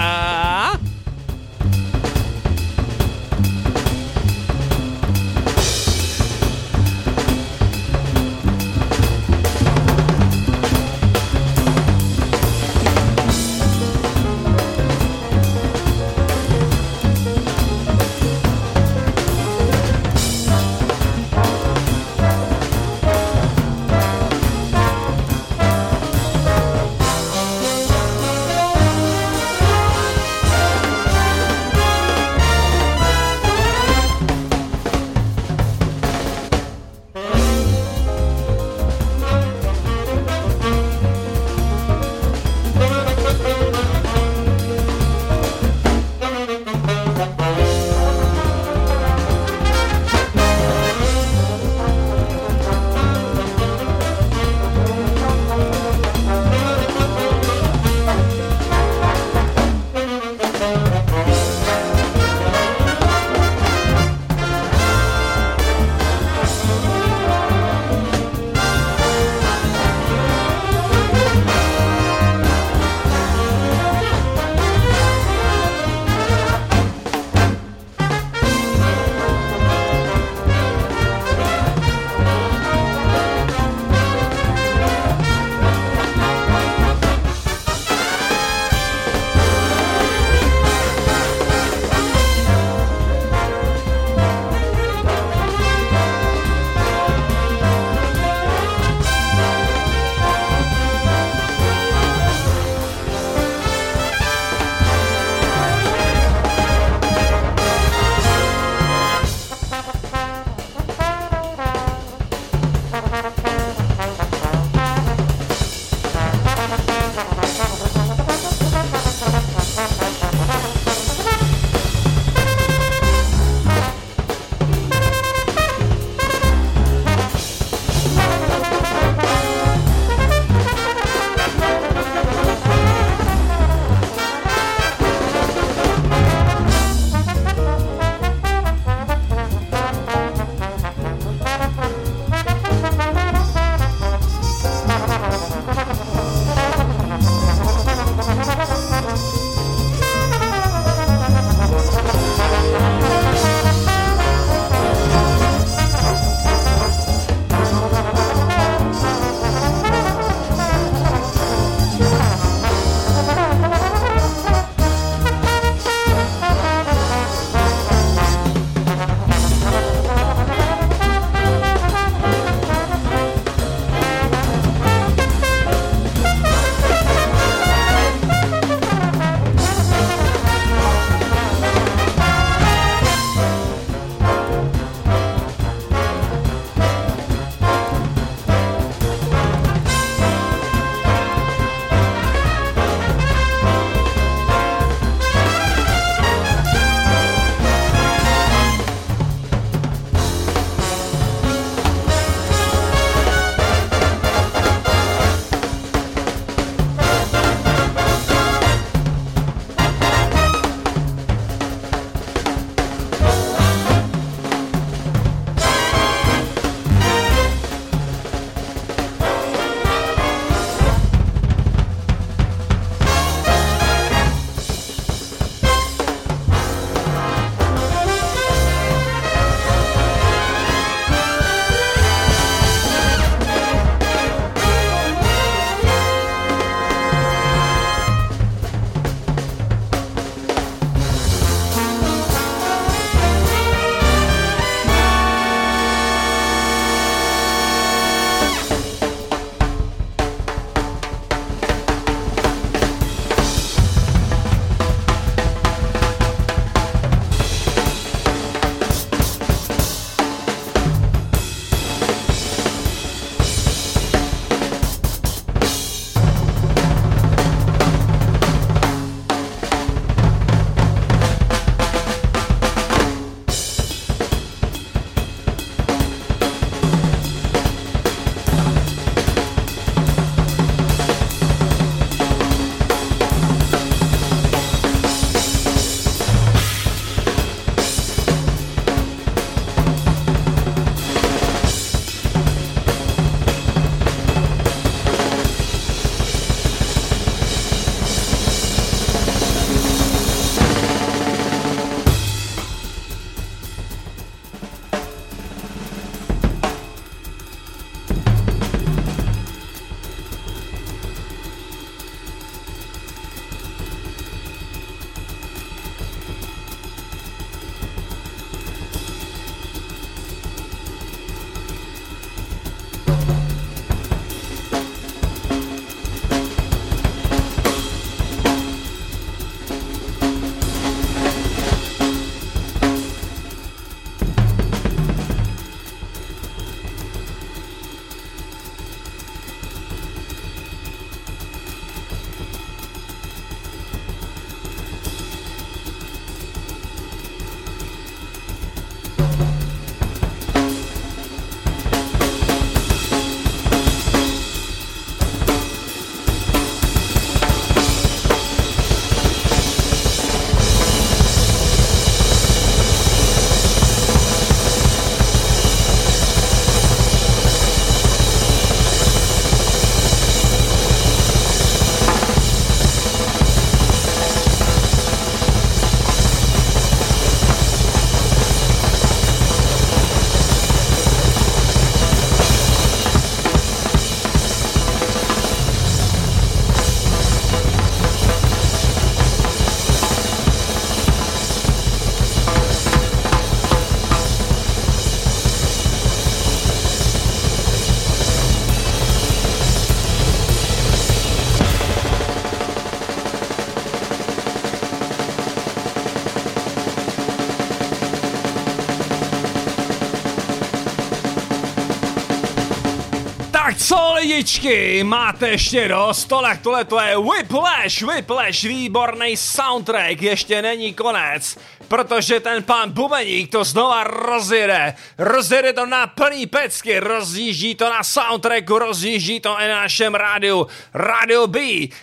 Lidičky, máte ještě dost? Tohle, tohle to je Whiplash, Whiplash, výborný soundtrack, ještě není konec. Protože ten pán Bubeník to znova rozjede. Rozjede to na plný pecky, rozjíždí to na soundtracku, rozjíždí to i na našem rádiu. Radio B.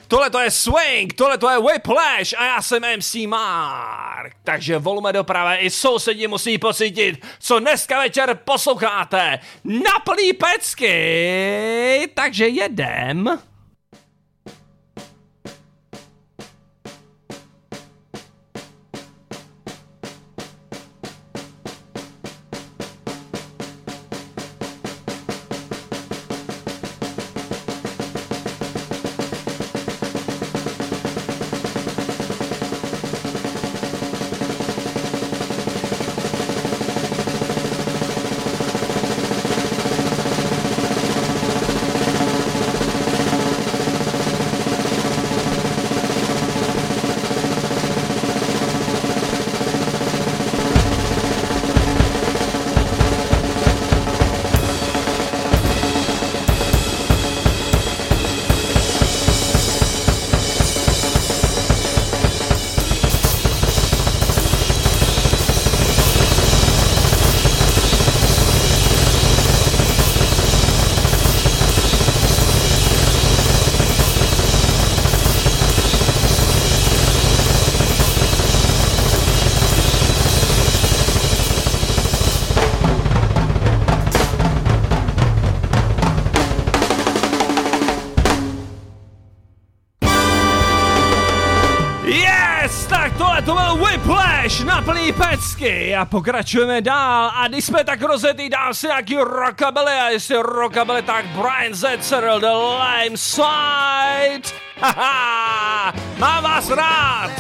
Tohle to je Swing, tohle to je Whiplash a já jsem MC Mark. Takže volume doprava i sousedí musí pocítit, co dneska večer posloucháte. Na plný pecky. Takže jedem. Pecky a pokračujeme dál a když jsme tak rozjetý, dám si nějaký rockabilly a jestli rockabilly, tak Brian Zetzer, The Lime Side. Haha, mám vás rád.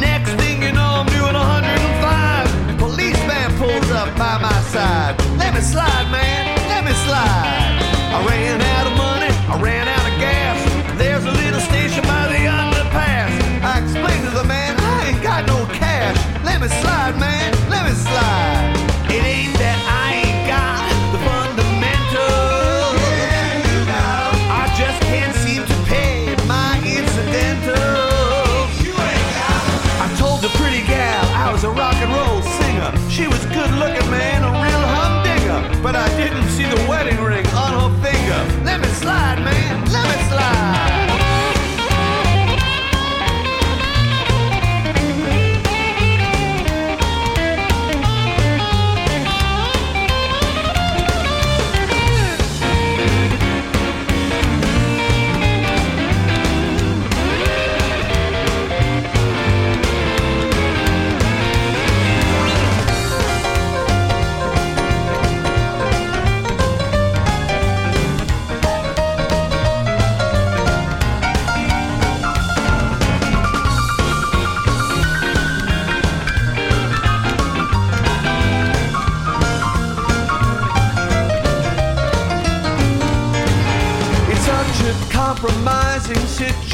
Next thing you know, I'm doing 105. Policeman pulls up by my side. Let me slide, man. Let me slide. I ran out of money. I ran out of gas. There's a little station by the underpass. I explained to the man, slide, man. Let me slide.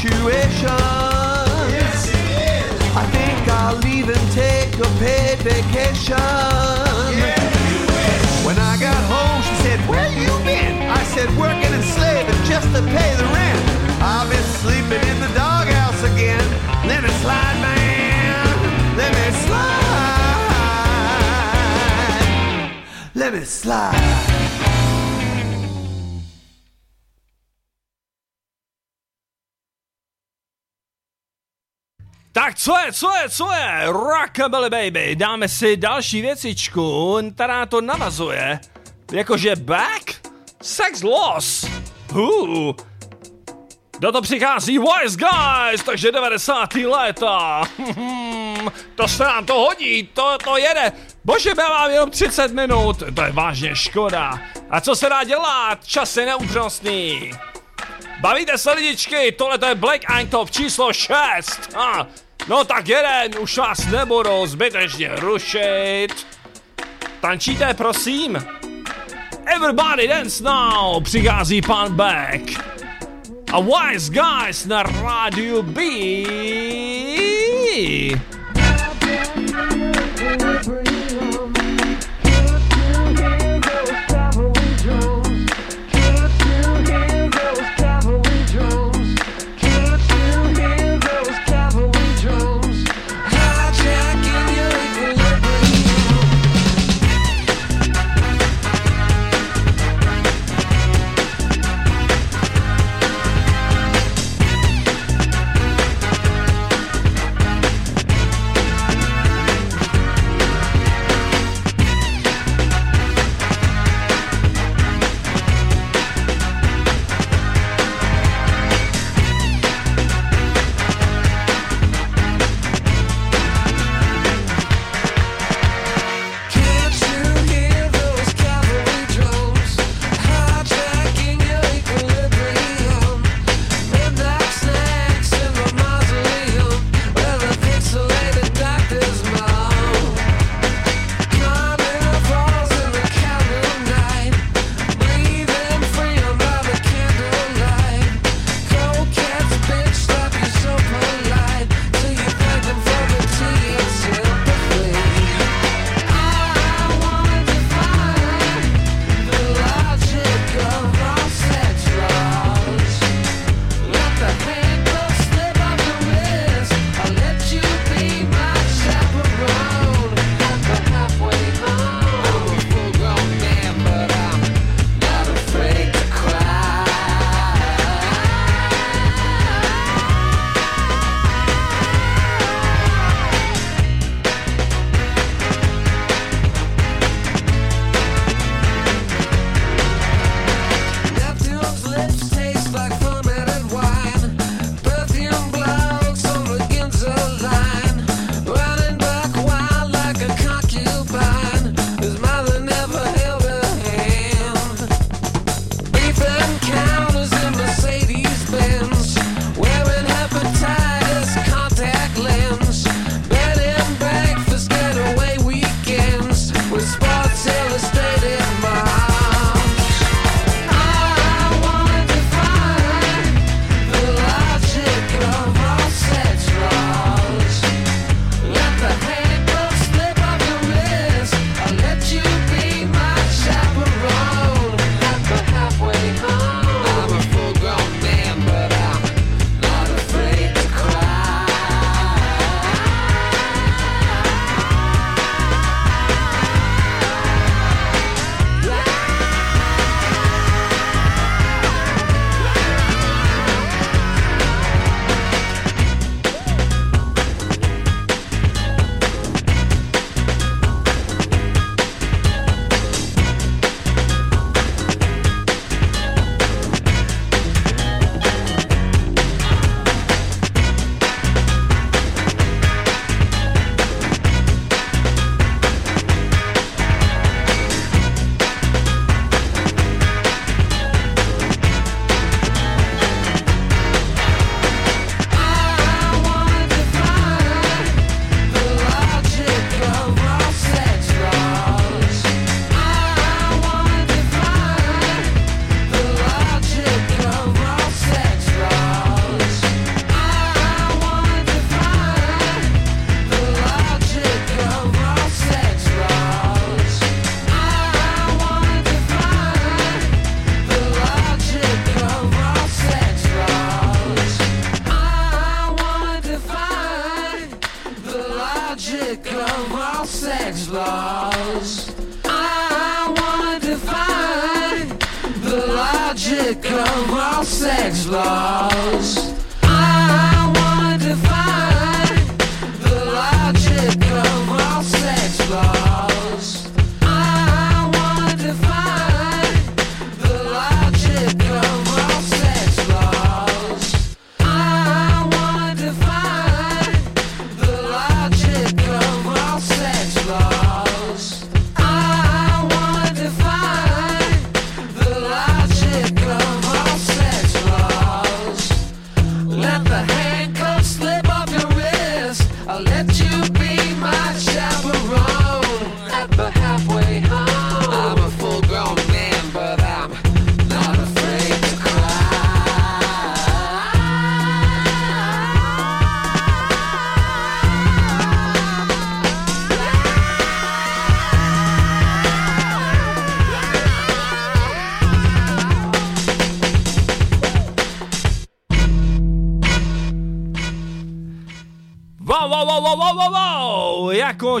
Situation. Yes, it is. I think I'll even take a paid vacation. When I got home, she said, Where you been? I said, Working and slaving just to pay the rent. I've been sleeping in the doghouse again. Let me slide, man. Let me slide. Let me slide. Tak co je, co je, co je? Rockabilly baby, dáme si další věcičku, která to navazuje. Jakože back? Sex loss. Hů. Do to přichází Wise Guys, takže 90. léta. to se nám to hodí, to, to jede. Bože, já mám jenom 30 minut, to je vážně škoda. A co se dá dělat? Čas je neúprostný. Bavíte se lidičky, tohle to je Black Top číslo 6. Ha. No tak jeden, už vás nebudu zbytečně rušit. Tančíte, prosím? Everybody dance now, přichází pan Beck. A Wise Guys na rádiu B.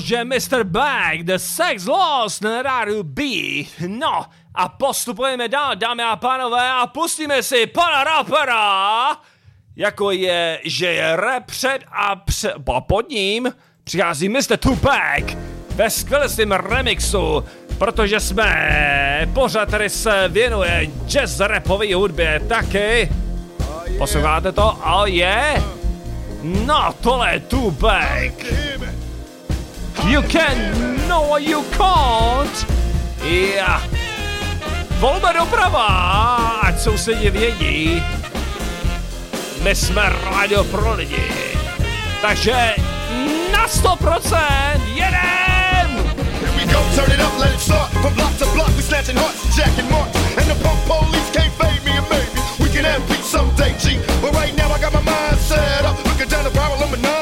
George Mr. Black, The Sex Lost na rádiu B. No a postupujeme dál, dámy a pánové, a pustíme si pana rapera, jako je, že je rap před a, před, bo pod ním přichází Mr. Tupac ve skvělém remixu, protože jsme pořád, tady se věnuje jazz rapové hudbě taky. Posloucháte to? Oh, je? Yeah. No, tohle je Tupac. You can, no you can't. Yeah. Volba doprava, ať sousedě vědí. My jsme rádio pro lidi. Takže na 100% jedem! Here we go, turn it up, let it start. From block to block, we snatching hearts, jacking marks. And the pump police can't fade me and maybe we can have peace someday, G. But right now I got my mind set up, looking down the barrel, I'm a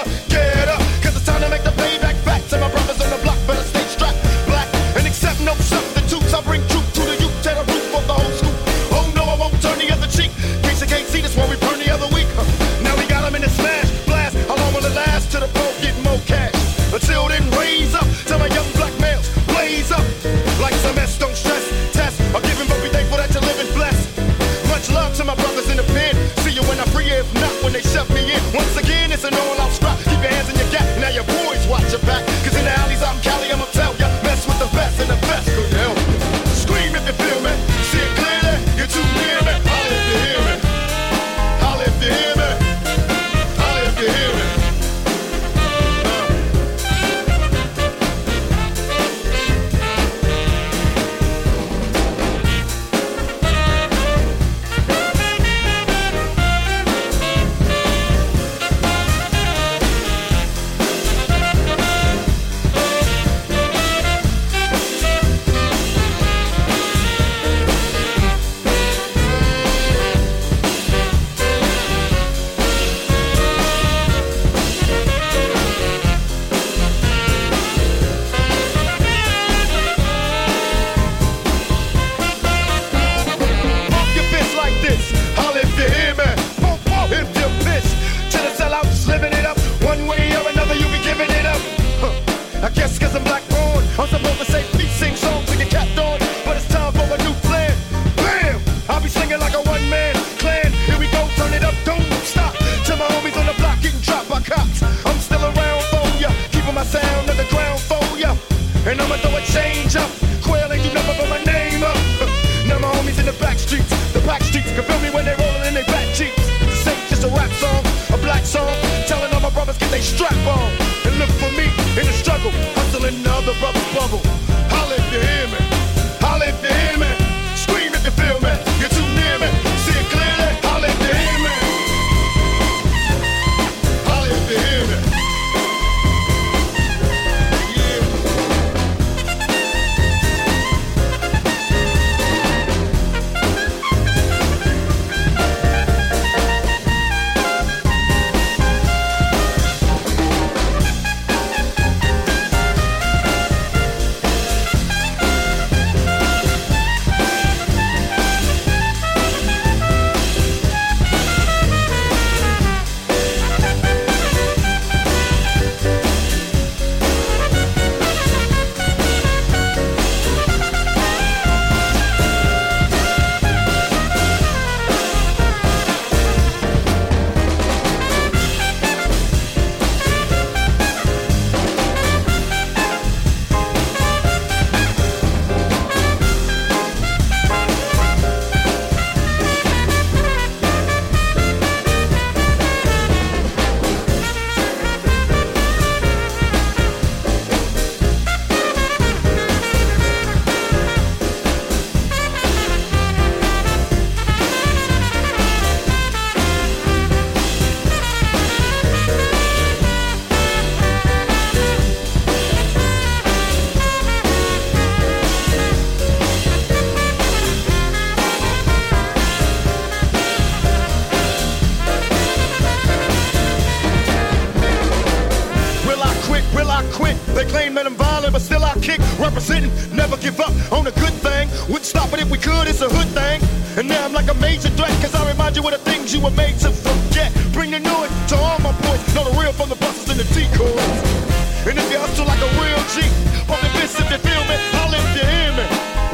representing, never give up on a good thing. Wouldn't stop it if we could, it's a hood thing. And now I'm like a major threat, cause I remind you of the things you were made to forget. Bring the it to all my boys, know the real from the busters and the decoys. And if you hustle like a real G, pump the fist if you feel me, I'll if you hear me.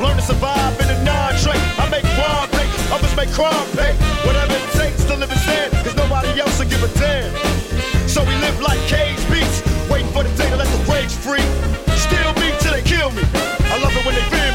Learn to survive in a non-trait. I make crime pay, others make crime pay. Whatever it takes to live and stand, cause nobody else will give a damn. So we live like cage beats, I love it when they fear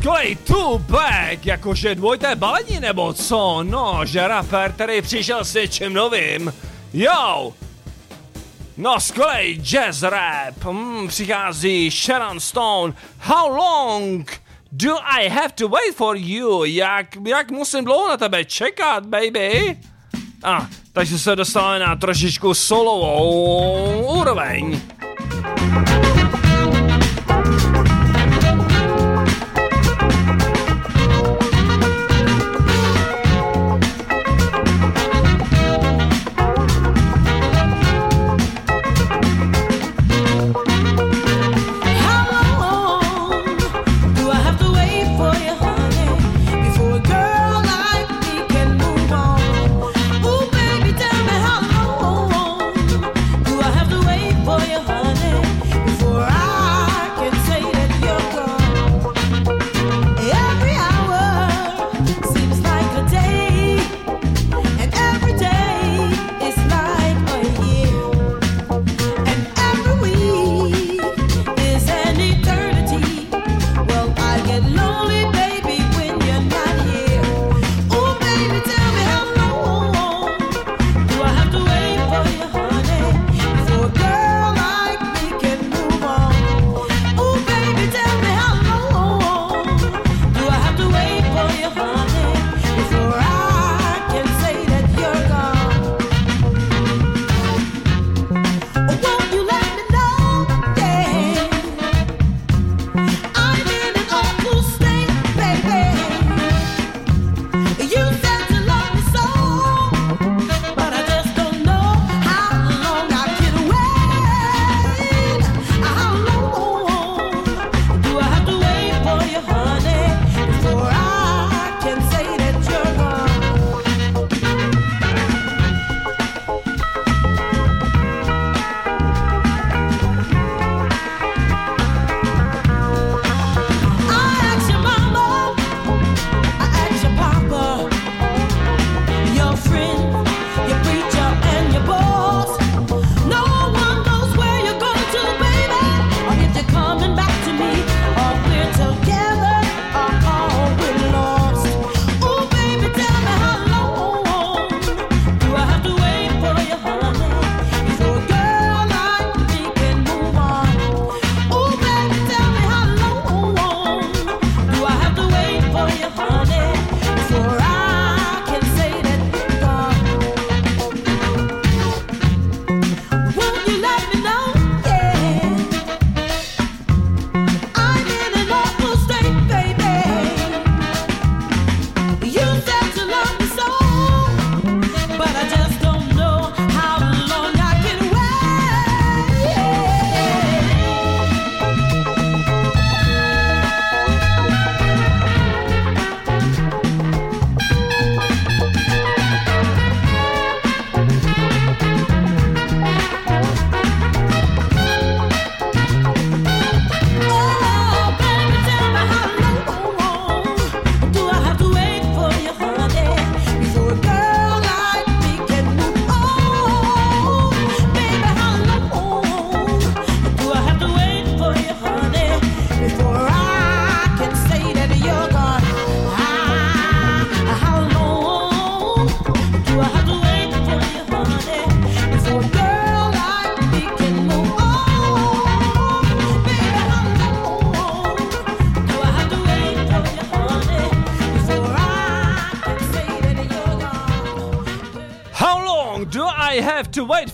skvělý Tupac, jakože dvojité balení nebo co? No, že rapper, který přišel s něčím novým. Yo! No, skvělý jazz rap. Mm, přichází Sharon Stone. How long do I have to wait for you? Jak, jak musím dlouho na tebe čekat, baby? A, takže se dostáváme na trošičku solovou úroveň.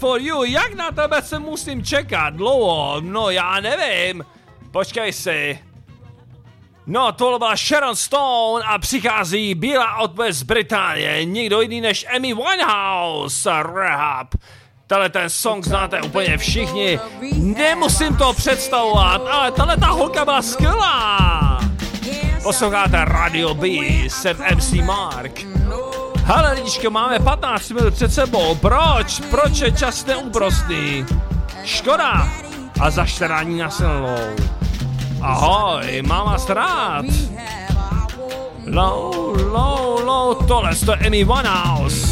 For you. Jak na tebe se musím čekat dlouho? No já nevím. Počkej si. No, tohle byla Sharon Stone a přichází bílá odpověď z Británie. Nikdo jiný než Amy Winehouse. Rehab. Tenhle ten song znáte úplně všichni. Nemusím to představovat, ale tahle ta holka byla skvělá. Posloucháte Radio B, set MC Mark. Hele lidičko, máme 15 minut před sebou. Proč? Proč je čas neúprostný? Škoda. A zaštrání na silnou. Ahoj, mám vás rád. Low, low, low, tohle je Amy Winehouse.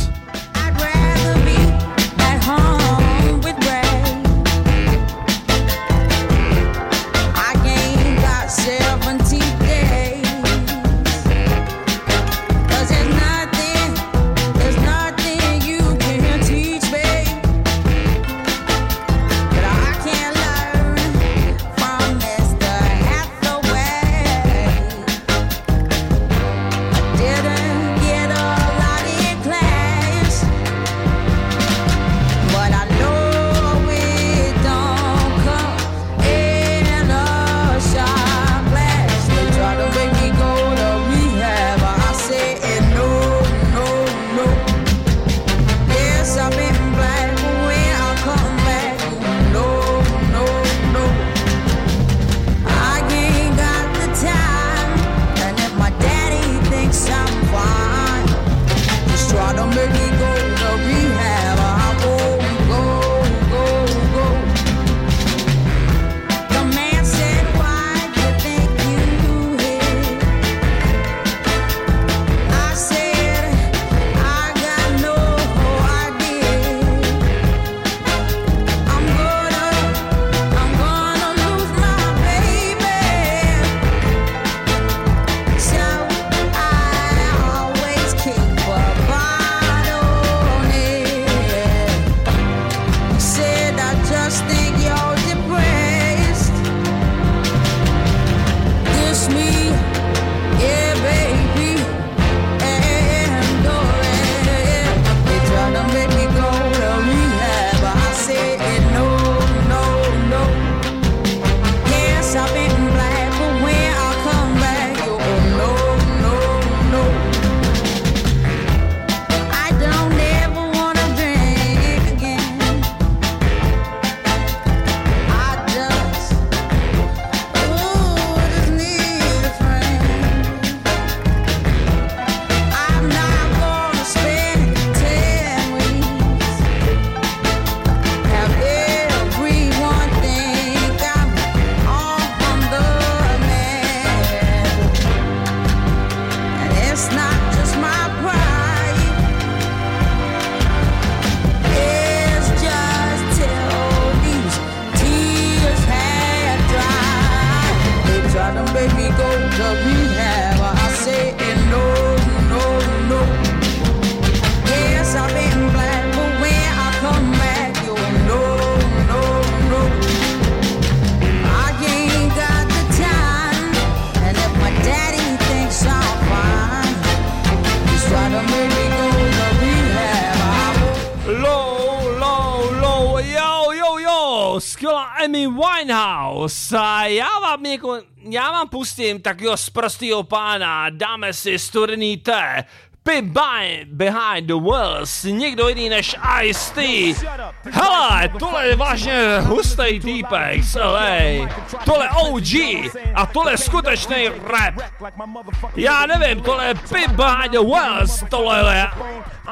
Pustím takového sprostýho pána, dáme si studený té. By Behind the Walls, nikdo jiný než Ice-T. Hele, tohle je vážně hustý týpek z LA. Tohle OG a tohle skutečný rap. Já nevím, tohle je Pit Behind the Walls, tohle je...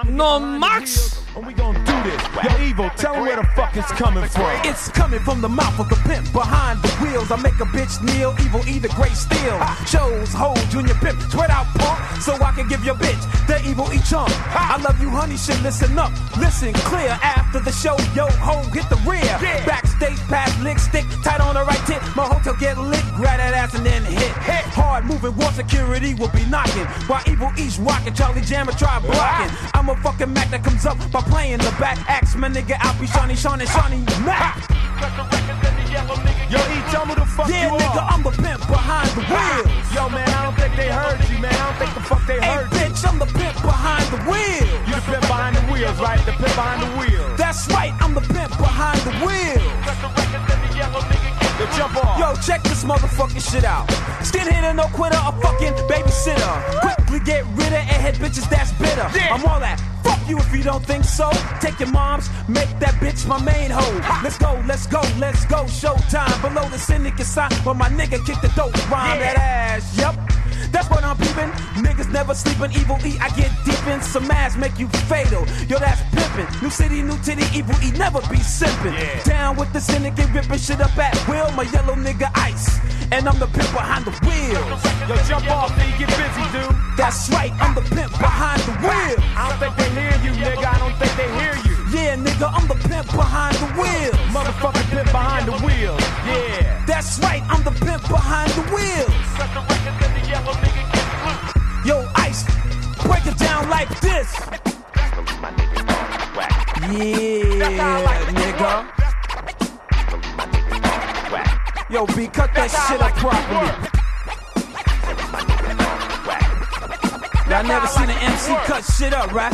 No Max, And we gon' do this. Yo, Evo, tell 'em where the fuck it's coming from. It's coming from the mouth of the pimp behind the wheels. I make a bitch kneel, evil E the great steel. Shows, hold, junior pimp, sweat out punk, so I can give your bitch the evil E chunk. I love you, honey, shit, listen up, listen clear. After the show, yo, ho, hit the rear. Backstage, pass, lick, stick, tight on the right tip. My hotel get lit, grab that ass and then hit. hit. Hard moving, war security will be knocking. While evil E's rocking, Charlie Jammer try blocking. I'm a fucking Mac that comes up by playing the back. Axe my nigga, I'll be Shawnee, Shawnee, Shawnee, Mac. Yo, E, tell me the fuck yeah, you nigga, I'm the pimp behind the wheels. Yo, man, I don't think they heard you, man. I don't think the fuck they heard hey, bitch, I'm the pimp behind the wheels. You the pimp behind the wheels, right? The pimp behind the wheels. That's right, I'm the pimp behind the wheel. Yo, jump off. Yo, check this motherfucking shit out. Skinhead and no quitter, a fucking babysitter. Quickly get rid of airhead bitches that's bitter. I'm all that. Fuck you if you don't think so. Take your moms, make that bitch my main hoe. Let's go, let's go, let's go. Showtime. Below the syndicate sign, but my nigga kick the dope rhyme that ass. yep. That's what I'm peeping. Niggas never sleeping. Evil E, I get deep in some ass, make you fatal. Yo, that's pimpin'. New city, new titty, evil E, never be simpin'. Down with the syndicate, ripping shit up at will. My yellow nigga ice. And I'm the pimp behind the wheel. Yo, jump off, you get busy, dude. That's right, I'm the pimp behind the wheel. I don't think they hear you, nigga. I don't think they hear you. Yeah, nigga, I'm the pimp behind the wheel. Motherfucker, pimp behind the wheel. Yeah. That's right, I'm the pimp behind the wheel. Yo, Ice, break it down like this. Yeah, nigga. Yo, B, cut that shit up properly. Y'all never seen an MC cut shit up, right?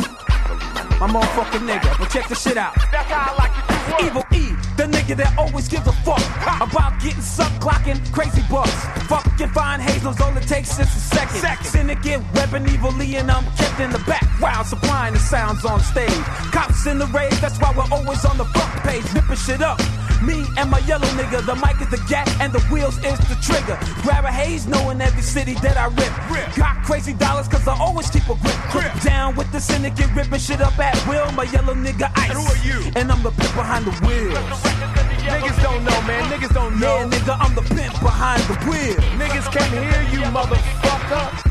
My motherfucking nigga, but check the shit out. That's how I like it Evil E, the nigga that always gives a fuck about getting sucked, clocking crazy bucks. Fucking fine hazels, all it takes is a second. Syndicate, weapon, evil E, and I'm kept in the back. Wow, supplying the sounds on stage. Cops in the rage, that's why we're always on the front page, ripping shit up. Me and my yellow nigga, the mic is the gat and the wheels is the trigger. Grab a haze, knowing every city that I rip. Got crazy dollars, cause I always keep a grip. Down with the syndicate, ripping shit up at will. My yellow nigga ice. And who are you? And I'm the pimp behind the wheel. Niggas don't know, man. Niggas don't know. Yeah, nigga, I'm the pimp behind the wheel. Niggas can't hear you, motherfucker.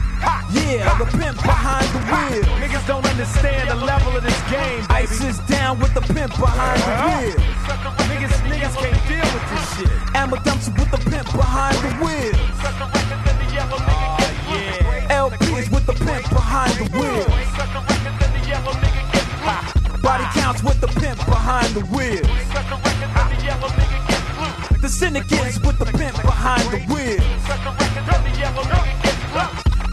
Yeah, the pimp behind the wheel. Niggas don't understand the level of this game, baby. Ice is down with the pimp behind the wheel. Niggas, niggas can't deal with this shit. I'ma dump you with the pimp behind the wheel. LP is with the pimp behind the wheel. Body counts with the pimp behind the wheel. The syndicate is with the pimp behind the wheel.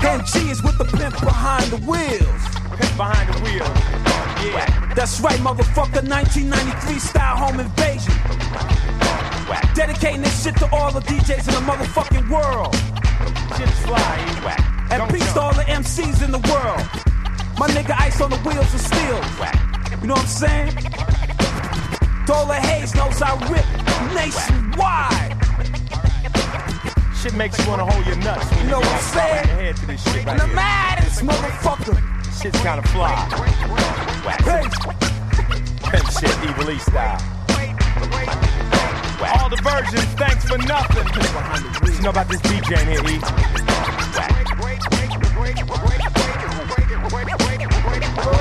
MG is with the pimp behind the wheels. Pimp behind the wheel. Yeah. That's right, motherfucker. 1993 style home invasion. Dedicating this shit to all the DJs in the motherfucking world. Shit's fly. And peace to all the MCs in the world. My nigga Ice on the wheels of steel. You know what I'm saying? The haze knows I rip nationwide. Shit makes you wanna hold your nuts. You know what I'm saying? your head to this shit right And the here. maddest motherfucker. Shit's kinda fly. Hey, Pimp shit, Evil East style. All the versions, thanks for nothing. What you know about this DJ in here, E?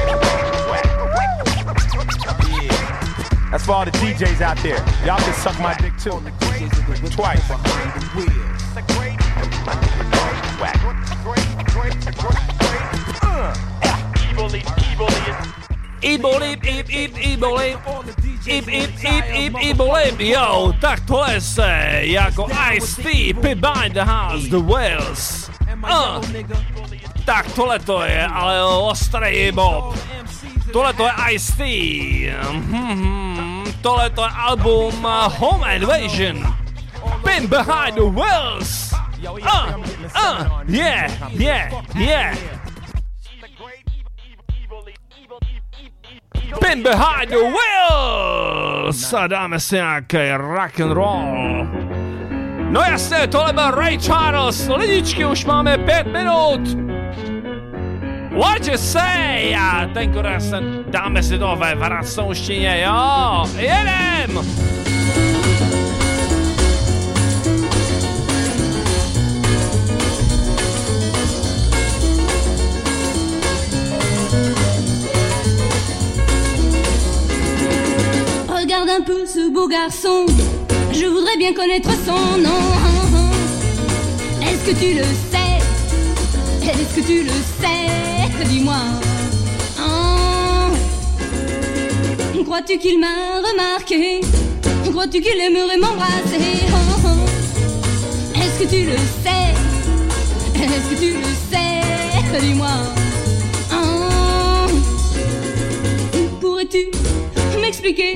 Yeah. That's for all the DJs out there. Y'all can suck my dick too. Twice. Ibolib. Ib, ib, ib, ib, ibolib. Jo, tak tohle se jako Ice-T, Behind the House, The Wales. Uh. Tak tohle to je ale ostrý bob. Tohle to je Ice-T. Mhm, Tohle to je album uh, Home Invasion. Pin Behind the Wheels. Uh, uh, yeah, yeah, yeah. Pin behind the wheels! A dáme si nějaký rock and roll. No jasně, tohle byl Ray Charles. Lidičky, už máme pět minut. What you say? Tenkrát se dáme si to ve! Regarde un peu ce beau garçon, je voudrais bien connaître son nom. Est-ce que tu le sais? Est-ce que tu le sais? Dis-moi. Oh. Crois-tu qu'il m'a remarqué? Crois-tu qu'il aimerait m'embrasser? Est-ce que tu le sais? Est-ce que tu le sais? Dis-moi. Oh. Pourrais-tu m'expliquer?